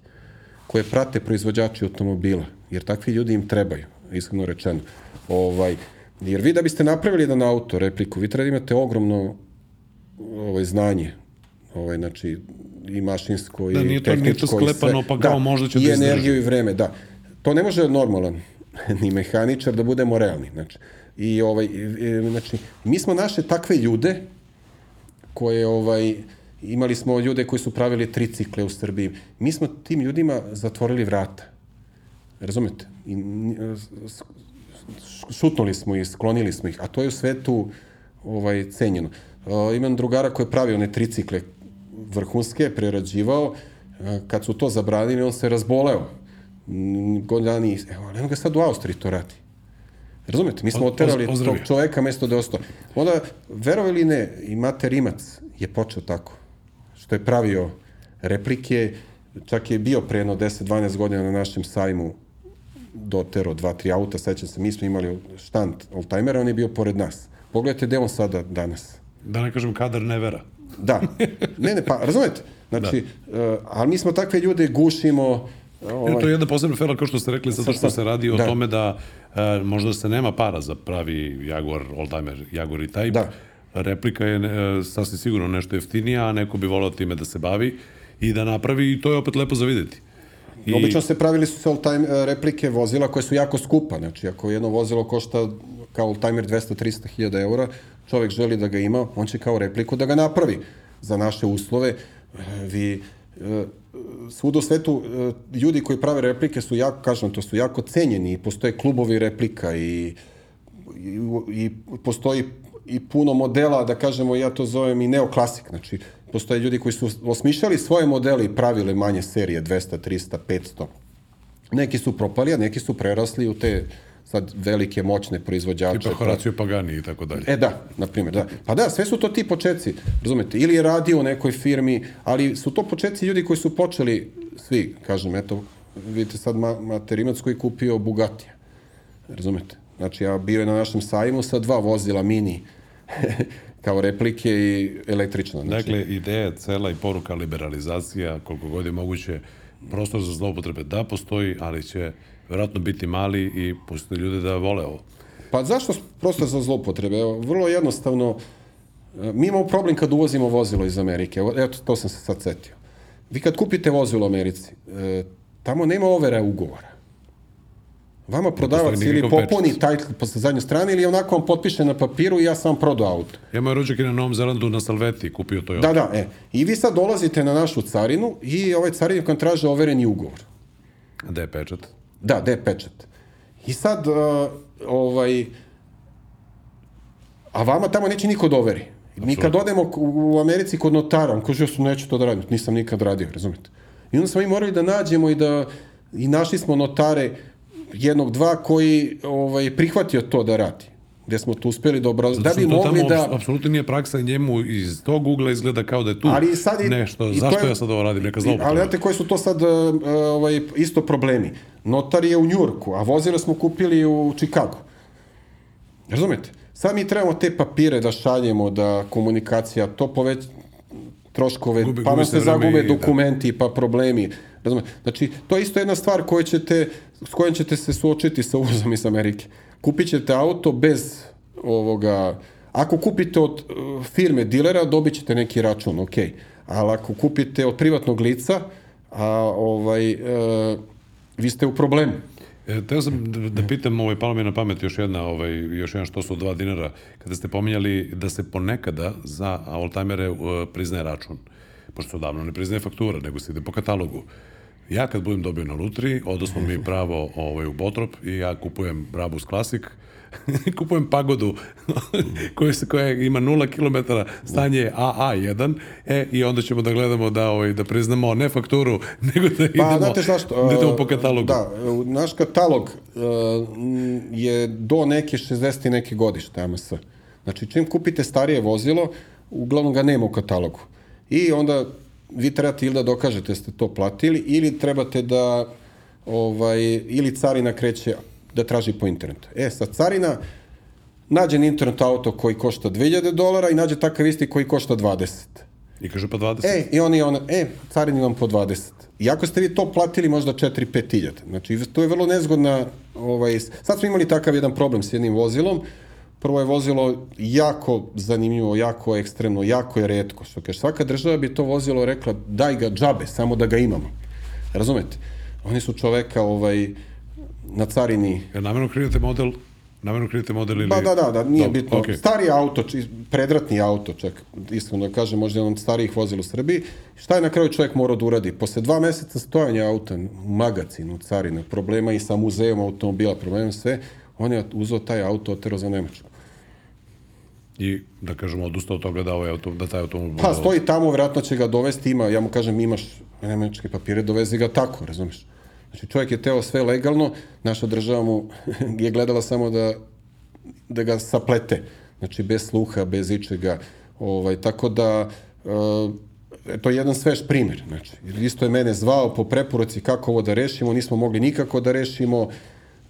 koje prate proizvođači automobila, jer takvi ljudi im trebaju, iskreno rečeno. Ovaj, jer vi da biste napravili jedan auto, repliku, vi treba da imate ogromno ovaj, znanje, ovaj, znači, i mašinsko, Da, i nije to- nije to tehničko, i sklepano, pa kao možda će i da izdrži. energiju i vreme, da. To ne može normalan ni mehaničar da budemo realni, znači. I ovaj i- i- znači mi smo naše takve ljude koje ovaj imali smo ljude koji su pravili tricikle u Srbiji. Mi smo tim ljudima zatvorili vrata. Razumete? I, šutnuli smo ih, sklonili smo ih, a to je u svetu ovaj, cenjeno. Uh, imam drugara koji je pravio one tricikle vrhunske, prerađivao, uh, kad su to zabranili, on se razboleo. Godin evo, on ga sad u Austriji to radi. Razumete? Mi smo oterali tog čoveka mesto da ostao. Onda, verovi ili ne, i Mate Rimac je počeo tako. Što je pravio replike, čak je bio pre jedno 10-12 godina na našem sajmu dotero dva, tri auta, sećam se, mi smo imali štand oldtimera, on je bio pored nas. Pogledajte gde on sada danas. Da ne kažem kadar nevera. Da. Ne, ne, pa, razumete? Znači, da. uh, ali mi smo takve ljude gušimo, Ovaj. To je jedna posebna fela, kao što ste rekli, zato što se radi o da. tome da e, možda se nema para za pravi Jaguar, oldtimer, Jaguar i Type. Da. Replika je e, sasvim sigurno nešto jeftinija, a neko bi volao time da se bavi i da napravi i to je opet lepo za videti. I... Obično se pravili su se all-time e, replike vozila koje su jako skupa. Znači, ako jedno vozilo košta kao all-timer 200-300 hiljada eura, čovek želi da ga ima, on će kao repliku da ga napravi za naše uslove. E, Vi, svuda u svetu ljudi koji prave replike su jako, kažem, to su jako cenjeni i postoje klubovi replika i, i, i postoji i puno modela, da kažemo, ja to zovem i neoklasik, znači postoje ljudi koji su osmišljali svoje modele i pravile manje serije, 200, 300, 500. Neki su propali, a neki su prerasli u te sad velike, moćne proizvođače. Tipa Horacio Pagani i tako dalje. E da, na primjer, da. Pa da, sve su to ti početci, razumete, ili je radio u nekoj firmi, ali su to početci ljudi koji su počeli, svi, kažem, eto, vidite sad ma, Materimac koji kupio Bugatija, razumete? Znači, ja bio je na našem sajmu sa dva vozila mini, kao replike i električna. Znači, Dakle, ideja cela i poruka liberalizacija, koliko god je moguće, prostor za zloupotrebe da postoji, ali će verovatno biti mali i pustiti ljude da vole ovo. Pa zašto prostor za zloupotrebe? Evo, vrlo jednostavno, e, mi imamo problem kad uvozimo vozilo iz Amerike. Evo, Eto, to sam se sad setio. Vi kad kupite vozilo u Americi, e, tamo nema overa ugovora. Vama prodavac ili popuni title posle zadnje strane ili onako vam potpiše na papiru i ja sam prodao auto. Ja moj rođak je na Novom Zelandu na Salveti kupio to Da, da, e. I vi sad dolazite na našu carinu i ovaj carinik vam traže overeni ugovor. Gde je pečat? Da, gde je pečat? I sad, uh, ovaj, a vama tamo neće niko da overi. Mi kad odemo u Americi kod notara, on kaže, ja sam neću to da radim, nisam nikad radio, razumete? I onda smo mi morali da nađemo i da, i našli smo notare, jednog, dva, koji ovaj, prihvatio to da radi. Gde smo tu uspeli da obraz... Da bi mogli tamo da... apsolutno nije praksa njemu iz tog ugla izgleda kao da je tu Ali sad i, nešto. i to Zašto je- ja sad ovo radim? Neka zloupotreba. Ali znate koji su to sad uh, uh, ovaj, isto problemi? Notar je u Njurku, a vozile smo kupili u Čikagu. Razumete? Sad mi trebamo te papire da šaljemo, da komunikacija, to poveć troškove, Gubi- pa nam se zagube i- da. dokumenti, pa problemi. Razumete? Znači, to je isto jedna stvar koju ćete, s kojom ćete se suočiti sa uvozom iz Amerike. Kupit ćete auto bez ovoga... Ako kupite od uh, firme dilera, dobit ćete neki račun, ok. Ali ako kupite od privatnog lica, a ovaj, e, vi ste u problemu. E, teo sam da, da pitam, ovaj, palo mi je na pamet još jedna, ovaj, još jedan što su dva dinara, kada ste pominjali da se ponekada za oldtimere uh, priznaje račun, pošto odavno ne priznaje faktura, nego se ide po katalogu. Ja kad budem dobio na Lutri, odnosno mi pravo ovaj, u Botrop i ja kupujem Brabus Classic, kupujem pagodu koja, se, koja ima 0 km, stanje je AA1, e, i onda ćemo da gledamo da, ovaj, da priznamo ne fakturu, nego da idemo, Pa, znate šta što, da idemo po katalogu. Da, naš katalog uh, je do neke 60 i neke godište AMS. Znači, čim kupite starije vozilo, uglavnom ga nema u katalogu. I onda vi trebate ili da dokažete da ste to platili, ili trebate da ovaj, ili carina kreće da traži po internetu. E, sad carina nađe na internetu auto koji košta 2000 dolara i nađe takav isti koji košta 20. I kaže pa 20. E, i oni ona, e, carini vam po 20. Iako ste vi to platili možda 4-5 hiljada. Znači, to je vrlo nezgodna, ovaj, sad smo imali takav jedan problem s jednim vozilom, prvo je vozilo jako zanimljivo, jako ekstremno, jako je redko, što kaže, svaka država bi to vozilo rekla, daj ga džabe, samo da ga imamo. Razumete? Oni su čoveka, ovaj, na carini Ja namjerno krijete model, namjerno krijete model ili... Pa da, da, da, nije Dobro, bitno. okej. Stari auto, predratni auto, čak, iskreno da kažem, možda jedan starijih vozila u Srbiji. Šta je na kraju čovjek morao da uradi? Posle dva meseca stojanja auta u magacinu, carina, problema i sa muzejom automobila, problema sve, on je uzeo taj auto, otero za Nemačku. I, da kažemo, odustao od toga da, ovaj auto, da taj automobil... Pa, stoji tamo, vjerojatno će ga dovesti, ima, ja mu kažem, imaš nemačke papire, dovezi ga tako, razumeš? Znači, čovjek je teo sve legalno, naša država mu je gledala samo da, da ga saplete. Znači, bez sluha, bez ičega. Ovaj, tako da, e, to je jedan svež primjer. Znači, isto je mene zvao po preporuci kako ovo da rešimo, nismo mogli nikako da rešimo,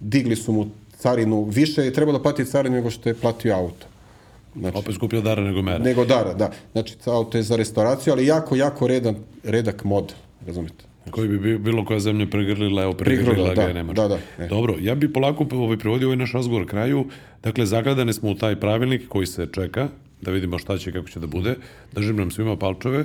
digli su mu carinu, više je trebalo platiti carinu nego što je platio auto. Znači, Opet skuplja dara nego mera. nego dara, da. Znači, auto je za restauraciju, ali jako, jako redan, redak mod, razumete? Koji bi bi- bilo koja zemlja pregrlila, evo pregrlila ga da, je Nemačka. da, da, e. Dobro, ja bi polako ovaj, privodio ovaj naš razgovor kraju. Dakle, zagledane smo u taj pravilnik koji se čeka, da vidimo šta će kako će da bude. Držim nam svima palčeve.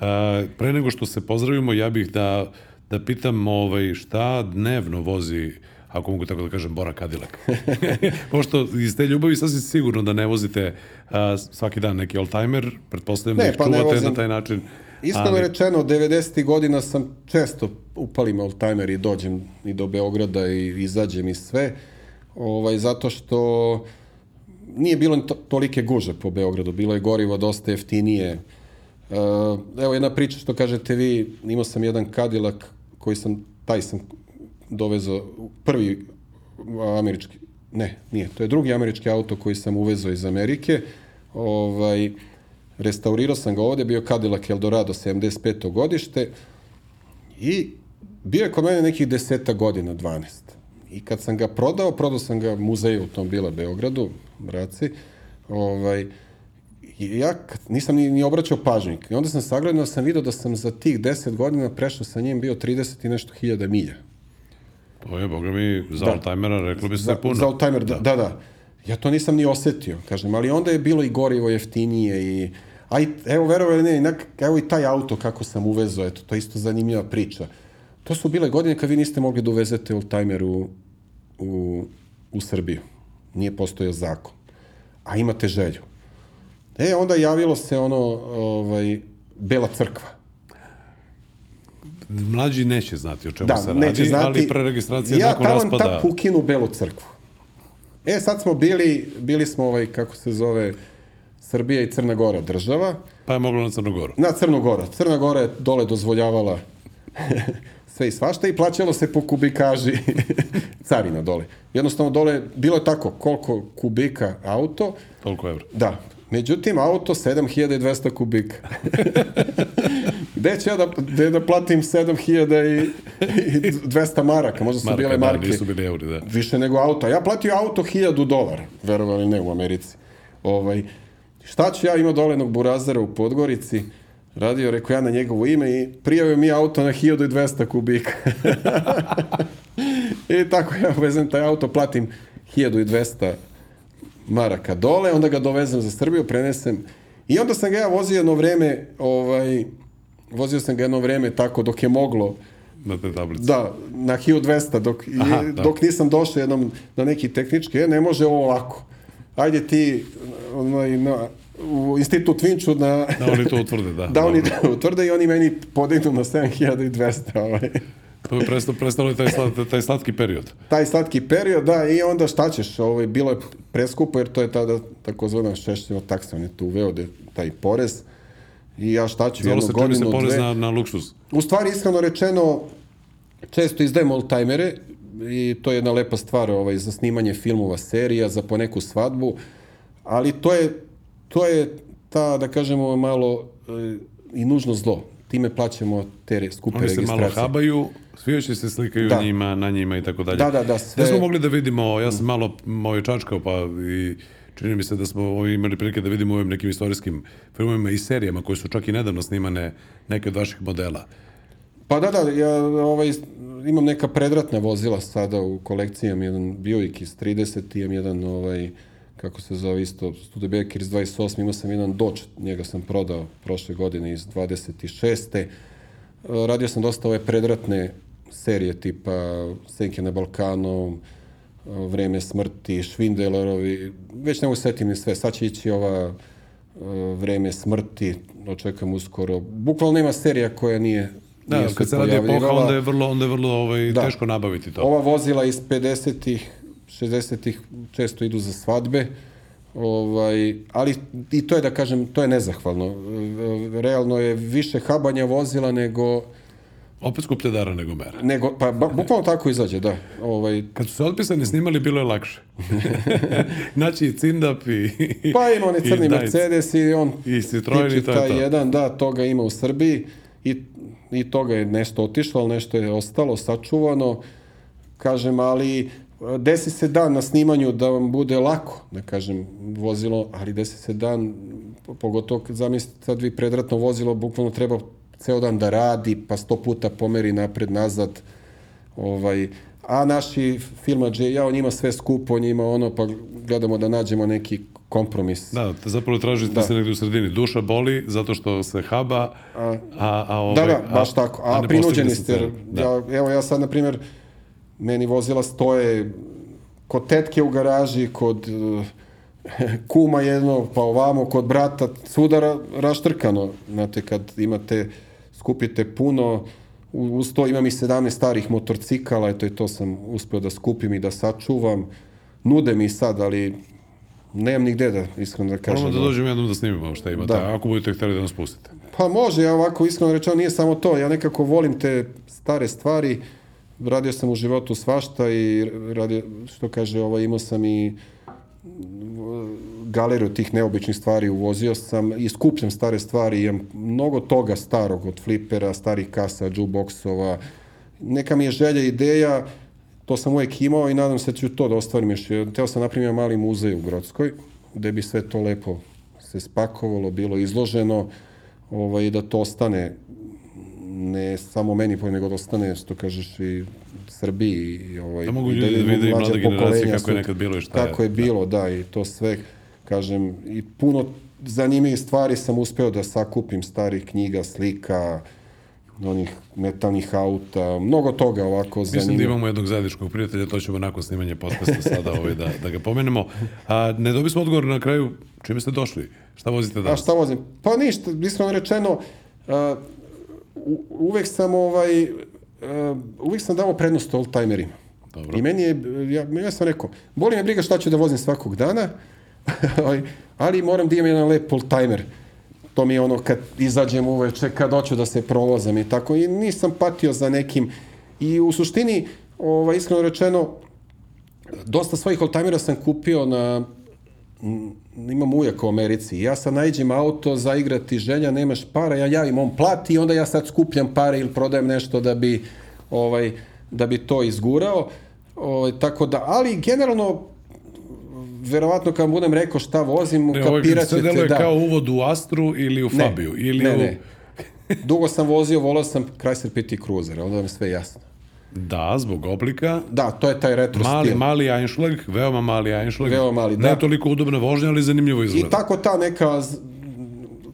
A, pre nego što se pozdravimo, ja bih da, da pitam ovaj, šta dnevno vozi ako mogu tako da kažem, Bora Kadilak. Pošto iz te ljubavi sasvim sigurno da ne vozite a, svaki dan neki oldtimer, pretpostavljam da Ne, ih pa čuvate vozim. na taj način. Iskreno ali- rečeno, 90. godina sam često upalim oldtimer i dođem i do Beograda i izađem i sve, ovaj, zato što nije bilo to, tolike guže po Beogradu, bilo je gorivo dosta jeftinije. E, evo jedna priča što kažete vi, imao sam jedan Cadillac koji sam, taj sam dovezao, prvi američki, ne, nije, to je drugi američki auto koji sam uvezao iz Amerike, ovaj, restaurirao sam ga ovde, bio Cadillac Eldorado 75. godište i bio je kod mene nekih deseta godina, 12. I kad sam ga prodao, prodao sam ga muzeju automobila Beogradu, braci, ovaj, ja nisam ni, ni obraćao pažnju. I onda sam sagledao, da sam vidio da sam za tih 10 godina prešao sa njim bio 30 i nešto hiljada milja. To je, boga mi, za Da. oldtimera reklo bi se Za, puno. za oldtimer, da, da, da. Ja to nisam ni osetio, kažem, ali onda je bilo i gorivo jeftinije i a i, evo, verovali ne, inak, evo i taj auto kako sam uvezao, eto, to je isto zanimljiva priča. To su bile godine kad vi niste mogli da uvezete oldtimer u, u, u Srbiju. Nije postojao zakon. A imate želju. E, onda javilo se ono, ovaj, Bela crkva. Mlađi neće znati o čemu Da, se radi, znati. ali preregistracija ja nakon tamo raspada... tako ukinu Belu crkvu. E, sad smo bili, bili smo ovaj, kako se zove, Srbija i Crna Gora država. Pa je moglo na Crnogoru. Na Crnu Gora. Crna Gora je dole dozvoljavala sve i svašta i plaćalo se po kubikaži carina dole. Jednostavno dole, bilo je tako, koliko kubika auto, Toliko evra. Da. Međutim, auto 7200 kubika. Gde ću ja da, gde da platim 7200 maraka? Možda su Marka, bile da, marke. nisu bili euri, da. Više nego auto. Ja platio auto 1000 dolara, verovali ne, u Americi. Ovaj, šta ću ja, imao dole jednog burazera u Podgorici, radio, rekao ja na njegovo ime i prijavio mi auto na 1200 kubika. I tako ja vezem taj auto, platim 1200 maraka dole, onda ga dovezem za Srbiju, prenesem i onda sam ga ja vozio jedno vreme, ovaj, vozio sam ga jedno vreme tako dok je moglo, Na te tablice. da, na 1200, dok, i- Aha, da. dok nisam došao jednom na neki tehnički, e, ne može ovo ovako. Ajde ti onaj, na, u institut Vinču na, Da oni to utvrde, da. da oni to utvrde i oni meni podignu na 7200. Ovaj. To je prestalo, taj, slad, taj slatki period. taj slatki period, da, i onda šta ćeš, ovaj, bilo je preskupo, jer to je tada takozvana šešćeva taksa, on je tu uveo de, taj porez, i ja šta ću, jednu se čini se godinu, porez dve, na, na luksuz. U stvari, iskreno rečeno, često izdajem oldtimere i to je jedna lepa stvar ovaj, za snimanje filmova, serija, za poneku svadbu, ali to je, to je ta, da kažemo, malo e, i nužno zlo. Time plaćamo te skupe Oni se registracije. malo habaju, svi još se slikaju Da. njima, na njima i tako dalje. Da, da, da, sve- Ne smo mogli da vidimo, ja sam malo moj čačkao, pa i čini mi se da smo imali prilike da vidimo u ovim nekim istorijskim filmovima i serijama koje su čak i nedavno snimane neke od vaših modela. Pa da, da, ja ovaj, imam neka predratna vozila sada u kolekciji, imam jedan Buick iz 30, imam jedan, ovaj, kako se zove isto, Studebaker iz 28, imao sam jedan Dodge, njega sam prodao prošle godine iz 26. E, Radio sam dosta ove predratne serije tipa Senke na Balkanu, Vreme smrti, Švindelerovi, već ne mogu setim ni sve, sad će ići ova e, Vreme smrti, očekam uskoro. Bukvalno nema serija koja nije Da, nije kad se radi epoha, onda je vrlo, onda je vrlo ovaj, Da. teško nabaviti to. Ova vozila iz 50-ih, 60-ih često idu za svadbe, ovaj, ali i to je da kažem, to je nezahvalno. Realno je više habanja vozila nego, Opet skuplje dara nego mera. nego pa ba, bukvalno tako izađe, da. Ovaj, Kad su se otpisani snimali, bilo je lakše. znači i Cindap i... pa ima onaj i crni Dajc. Mercedes i on I Citroen i to je to. jedan, da, toga ima u Srbiji i, i toga je nešto otišlo, ali nešto je ostalo, sačuvano, kažem, ali desi se dan na snimanju da vam bude lako, da kažem, vozilo, ali desi se dan, pogotovo kad zamislite sad vi predratno vozilo, bukvalno treba ceo dan da radi, pa sto puta pomeri napred, nazad, ovaj, a naši filmađe, ja, on ima sve skupo, on ima ono, pa gledamo da nađemo neki kompromis. Da, te zapravo tražite Da. se negdje u sredini. Duša boli zato što se haba, a, a, ovaj, Da, da, baš tako. A, ne prinuđeni ste. Da. Ja, evo ja sad, na primjer, meni vozila stoje kod tetke u garaži, kod eh, kuma jednog, pa ovamo, kod brata, svuda ra, raštrkano. Znate, kad imate, skupite puno, uz to imam i 17 starih motorcikala, eto i to sam uspio da skupim i da sačuvam. Nude mi sad, ali nemam nigde da, iskreno da kažem. Moramo da dođemo jednom da snimimo šta imate, Da. ako budete htjeli da nas pustite. Pa može, ja ovako iskreno rečeno nije samo to, ja nekako volim te stare stvari, radio sam u životu svašta i radio, što kaže, ovaj, imao sam i galeriju tih neobičnih stvari, uvozio sam i skupljam stare stvari, imam mnogo toga starog, od flipera, starih kasa, jukeboxova, neka mi je želja, ideja, to sam uvijek imao i nadam se da ću to da ostvarim još. Teo sam napraviti mali muzej u Grodskoj, gde bi sve to lepo se spakovalo, bilo izloženo, ovaj, da to ostane ne samo meni, pa nego da ostane, što kažeš, i Srbiji. I, ovaj, Da mogu ljudi da vidimo vide i mlade generacije kako je nekad bilo i šta je. Kako je bilo, da, i to sve, kažem, i puno zanimljivih stvari sam uspeo da sakupim, starih knjiga, slika, onih metalnih auta, mnogo toga ovako Mislim da zanimljivo. imamo jednog zajedničkog prijatelja, to ćemo nakon snimanja podcasta sada ovaj, da, da ga pomenemo. A, ne dobismo odgovor na kraju, čime ste došli? Šta vozite A danas? šta vozim? Pa ništa, iskreno rečeno, uh, u- uvek sam ovaj, uh, uvek sam dao prednost oldtimerima. Dobro. I meni je, ja, ja sam rekao, boli me briga šta ću da vozim svakog dana, ali moram da imam jedan lep oldtimer. To mi je ono kad izađem uveče, kad hoću da se provozam i tako. I nisam patio za nekim. I u suštini, ovaj, iskreno rečeno, dosta svojih oldtimera sam kupio na imam ujak u Americi. Ja sad nađem auto za igrati želja, nemaš para, ja javim, on plati i onda ja sad skupljam pare ili prodajem nešto da bi ovaj da bi to izgurao. Ovaj, tako da, ali generalno verovatno kad budem rekao šta vozim, Ne, ovo kapirat ćete deluje da... kao uvod u Astru ili u Ne, Fabiju. Ili ne, u... ne. Dugo sam vozio, volao sam Chrysler PT Cruiser, onda vam je sve jasno. Da, zbog oblika. Da, to je taj retro Mali, stil. mali Einschlag, veoma mali Einschlag. Veoma mali, Ne da. toliko udobna vožnja, ali zanimljivo I izgleda. tako ta neka,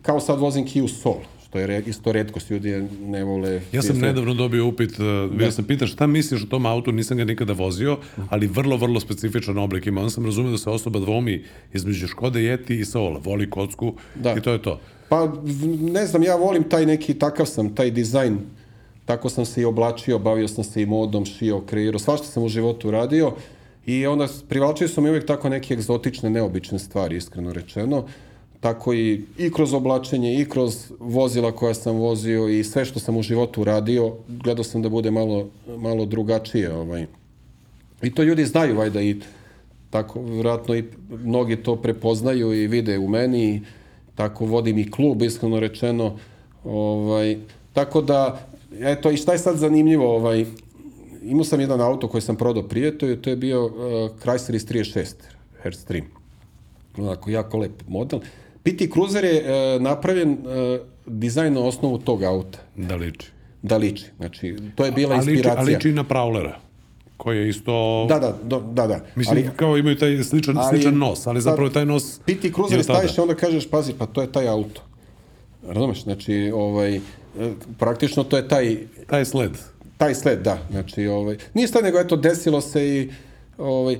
kao sad vozim Kia Soul, što je isto redkost, ljudi ne vole. Ja sam nedavno dobio upit, uh, ja sam pitan šta misliš o tom autu, nisam ga nikada vozio, ali vrlo, vrlo specifičan oblik ima. Onda sam razumio da se osoba dvomi između Škode Yeti i Soula, voli kocku Da. i to je to. Pa, ne znam, ja volim taj neki, takav sam, taj dizajn, tako sam se i oblačio, bavio sam se i modom, šio, kreirao, svašta sam u životu radio i onda privlačio su mi uvijek tako neke egzotične, neobične stvari, iskreno rečeno. Tako i, i kroz oblačenje, i kroz vozila koja sam vozio i sve što sam u životu radio, gledao sam da bude malo, malo drugačije. Ovaj. I to ljudi znaju, vajda, i tako, vjerojatno i mnogi to prepoznaju i vide u meni, i tako vodim i klub, iskreno rečeno. Ovaj, tako da, eto, i šta je sad zanimljivo, ovaj, imao sam jedan auto koji sam prodao prije, to je, to je bio uh, Chrysler iz 36, Airstream. Onako, jako lep model. PT Cruiser je uh, napravljen uh, dizajn na osnovu tog auta. Da liči. Da liči. Znači, to je bila A liči, inspiracija. a liči na Prowlera koji je isto... Da, da, do, da, da. Mislim, ali, kao imaju taj sličan, ali- sličan nos, ali zapravo taj nos... PT Cruiser staviš i onda kažeš, pazi, pa to je taj auto. Razumeš? Znači, ovaj, e, praktično to je taj, Taj sled. taj sled, da. Znači, ovaj, nije sled, nego eto, desilo se i ovaj, e,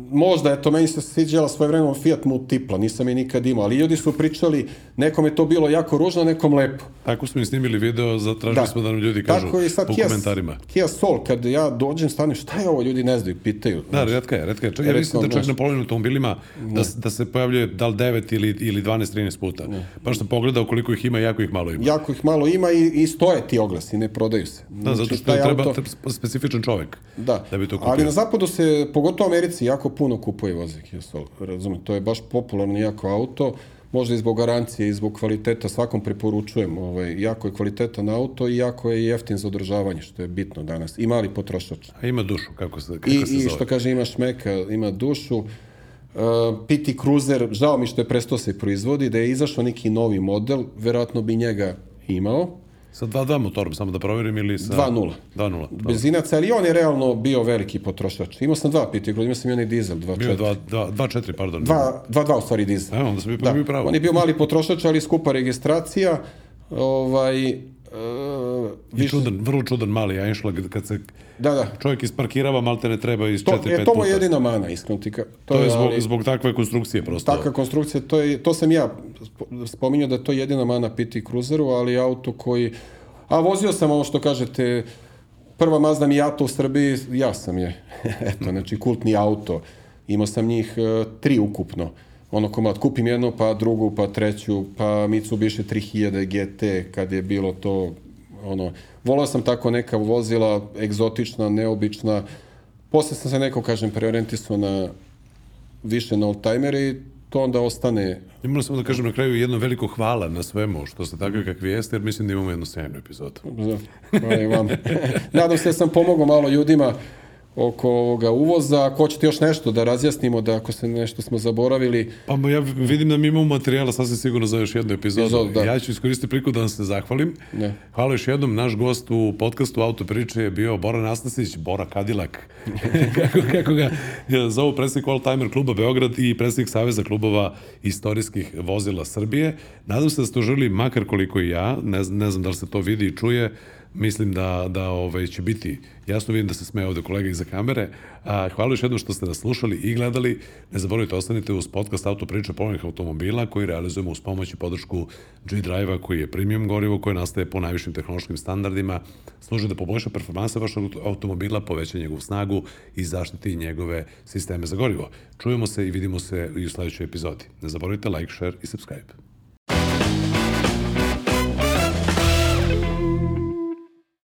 možda, eto, meni se sviđala svoje vremena Fiat Multipla, nisam je nikad imao, ali ljudi su pričali, nekom je to bilo jako ružno, nekom lepo. Tako smo i snimili video, zatražili Da. smo da nam ljudi kažu Tako i sad po Kia, komentarima. Kia Soul, kad ja dođem, stanem, šta je ovo, ljudi ne znaju, pitaju. Da, redka je, redka je. Čak, ja mislim da čak znaš. na polovnim automobilima da, da se pojavljuje da li 9 ili, ili 12-13 puta. Baš sam pogledao koliko ih ima, jako ih malo ima. Jako ih malo ima i, i stoje ti oglasi, ne prodaju se. Da, zato što taj treba, auto- treba spe- specifičan čovek Da, da bi to kupio. ali na zapadu se, pogotovo Americi, jako puno kupuje voze Kia Soul, razumem, to je baš popularno jako auto, možda i zbog garancije i zbog kvaliteta, svakom preporučujem, ovaj, jako je kvalitetan auto i jako je jeftin za održavanje, što je bitno danas, i mali potrošač. A ima dušu, kako se, kako I, se i zove. što kaže, ima šmeka, ima dušu. Uh, PT Cruiser, žao mi što je prestao se proizvodi, da je izašao neki novi model, verovatno bi njega imao. Sa 2.2 motorom, samo da proverim, ili sa... 2.0. 2.0. dobro. Benzinac, ali on je realno bio veliki potrošač. Imao sam dva Cruiser, imao sam i onaj dizel, 2.4. Bio je 2.4, pardon. 2.2 u stvari dizel. Evo, onda sam ipak Da, bio pravo. on je bio mali potrošač, ali skupa registracija. Ovaj, uh, I čudan, vrlo čudan mali Einschlag, kad se Da, da. čovjek isparkirava, malte ne treba iz To, 4-5 je, to puta. je jedina mana, iskreno ti ka, To je zbog, ali- zbog takve konstrukcije prosto. Takva konstrukcija, to, je, to sam ja spo- spominjao da je to jedina mana PT Cruiseru, ali auto koji... A vozio sam ovo što kažete, prva Mazda Miata u Srbiji, ja sam je. Eto, znači kultni auto. Imao sam njih e, tri ukupno. Ono komad, kupim jedno, pa drugu, pa treću, pa Mitsubishi 3000 GT, kad je bilo to, ono, volao sam tako neka vozila, egzotična, neobična. Posle sam se neko, kažem, preorientisao na više na oldtimere i to onda ostane Imamo samo da kažem na kraju jedno veliko hvala na svemu što ste takvi kakvi jeste, jer mislim da imamo jednu sjajnu epizodu. Hvala i vam. Nadam se da sam pomogao malo ljudima oko ovoga uvoza. Ako hoćete još nešto da razjasnimo, da ako se nešto smo zaboravili, Pa ja vidim da mi imamo materijala sasvim sigurno za još jednu epizodu. Epizodu, da. Ja ću iskoristiti priliku da vam se zahvalim. Ne. Hvala još jednom. Naš gost u podcastu Auto priče je bio Bora Nastasić, Bora Kadilak, kako, kako ga zovu predsjednik All Timer kluba Beograd i predsjednik Saveza klubova istorijskih vozila Srbije. Nadam se da ste užili makar koliko i ja. Ne, ne znam da li se to vidi i čuje. Mislim da, da ovaj, će biti jasno vidim da se smeje ovde kolega iza kamere. A, hvala još jednom što ste nas slušali i gledali. Ne zaboravite, ostanite uz podcast Auto priče polovnih automobila koji realizujemo uz pomoć i podršku G-Drive-a koji je premium gorivo koje nastaje po najvišim tehnološkim standardima. Služi da poboljša performanse vašeg automobila, poveća njegovu snagu i zaštiti njegove sisteme za gorivo. Čujemo se i vidimo se i u sledećoj epizodi. Ne zaboravite like, share i subscribe.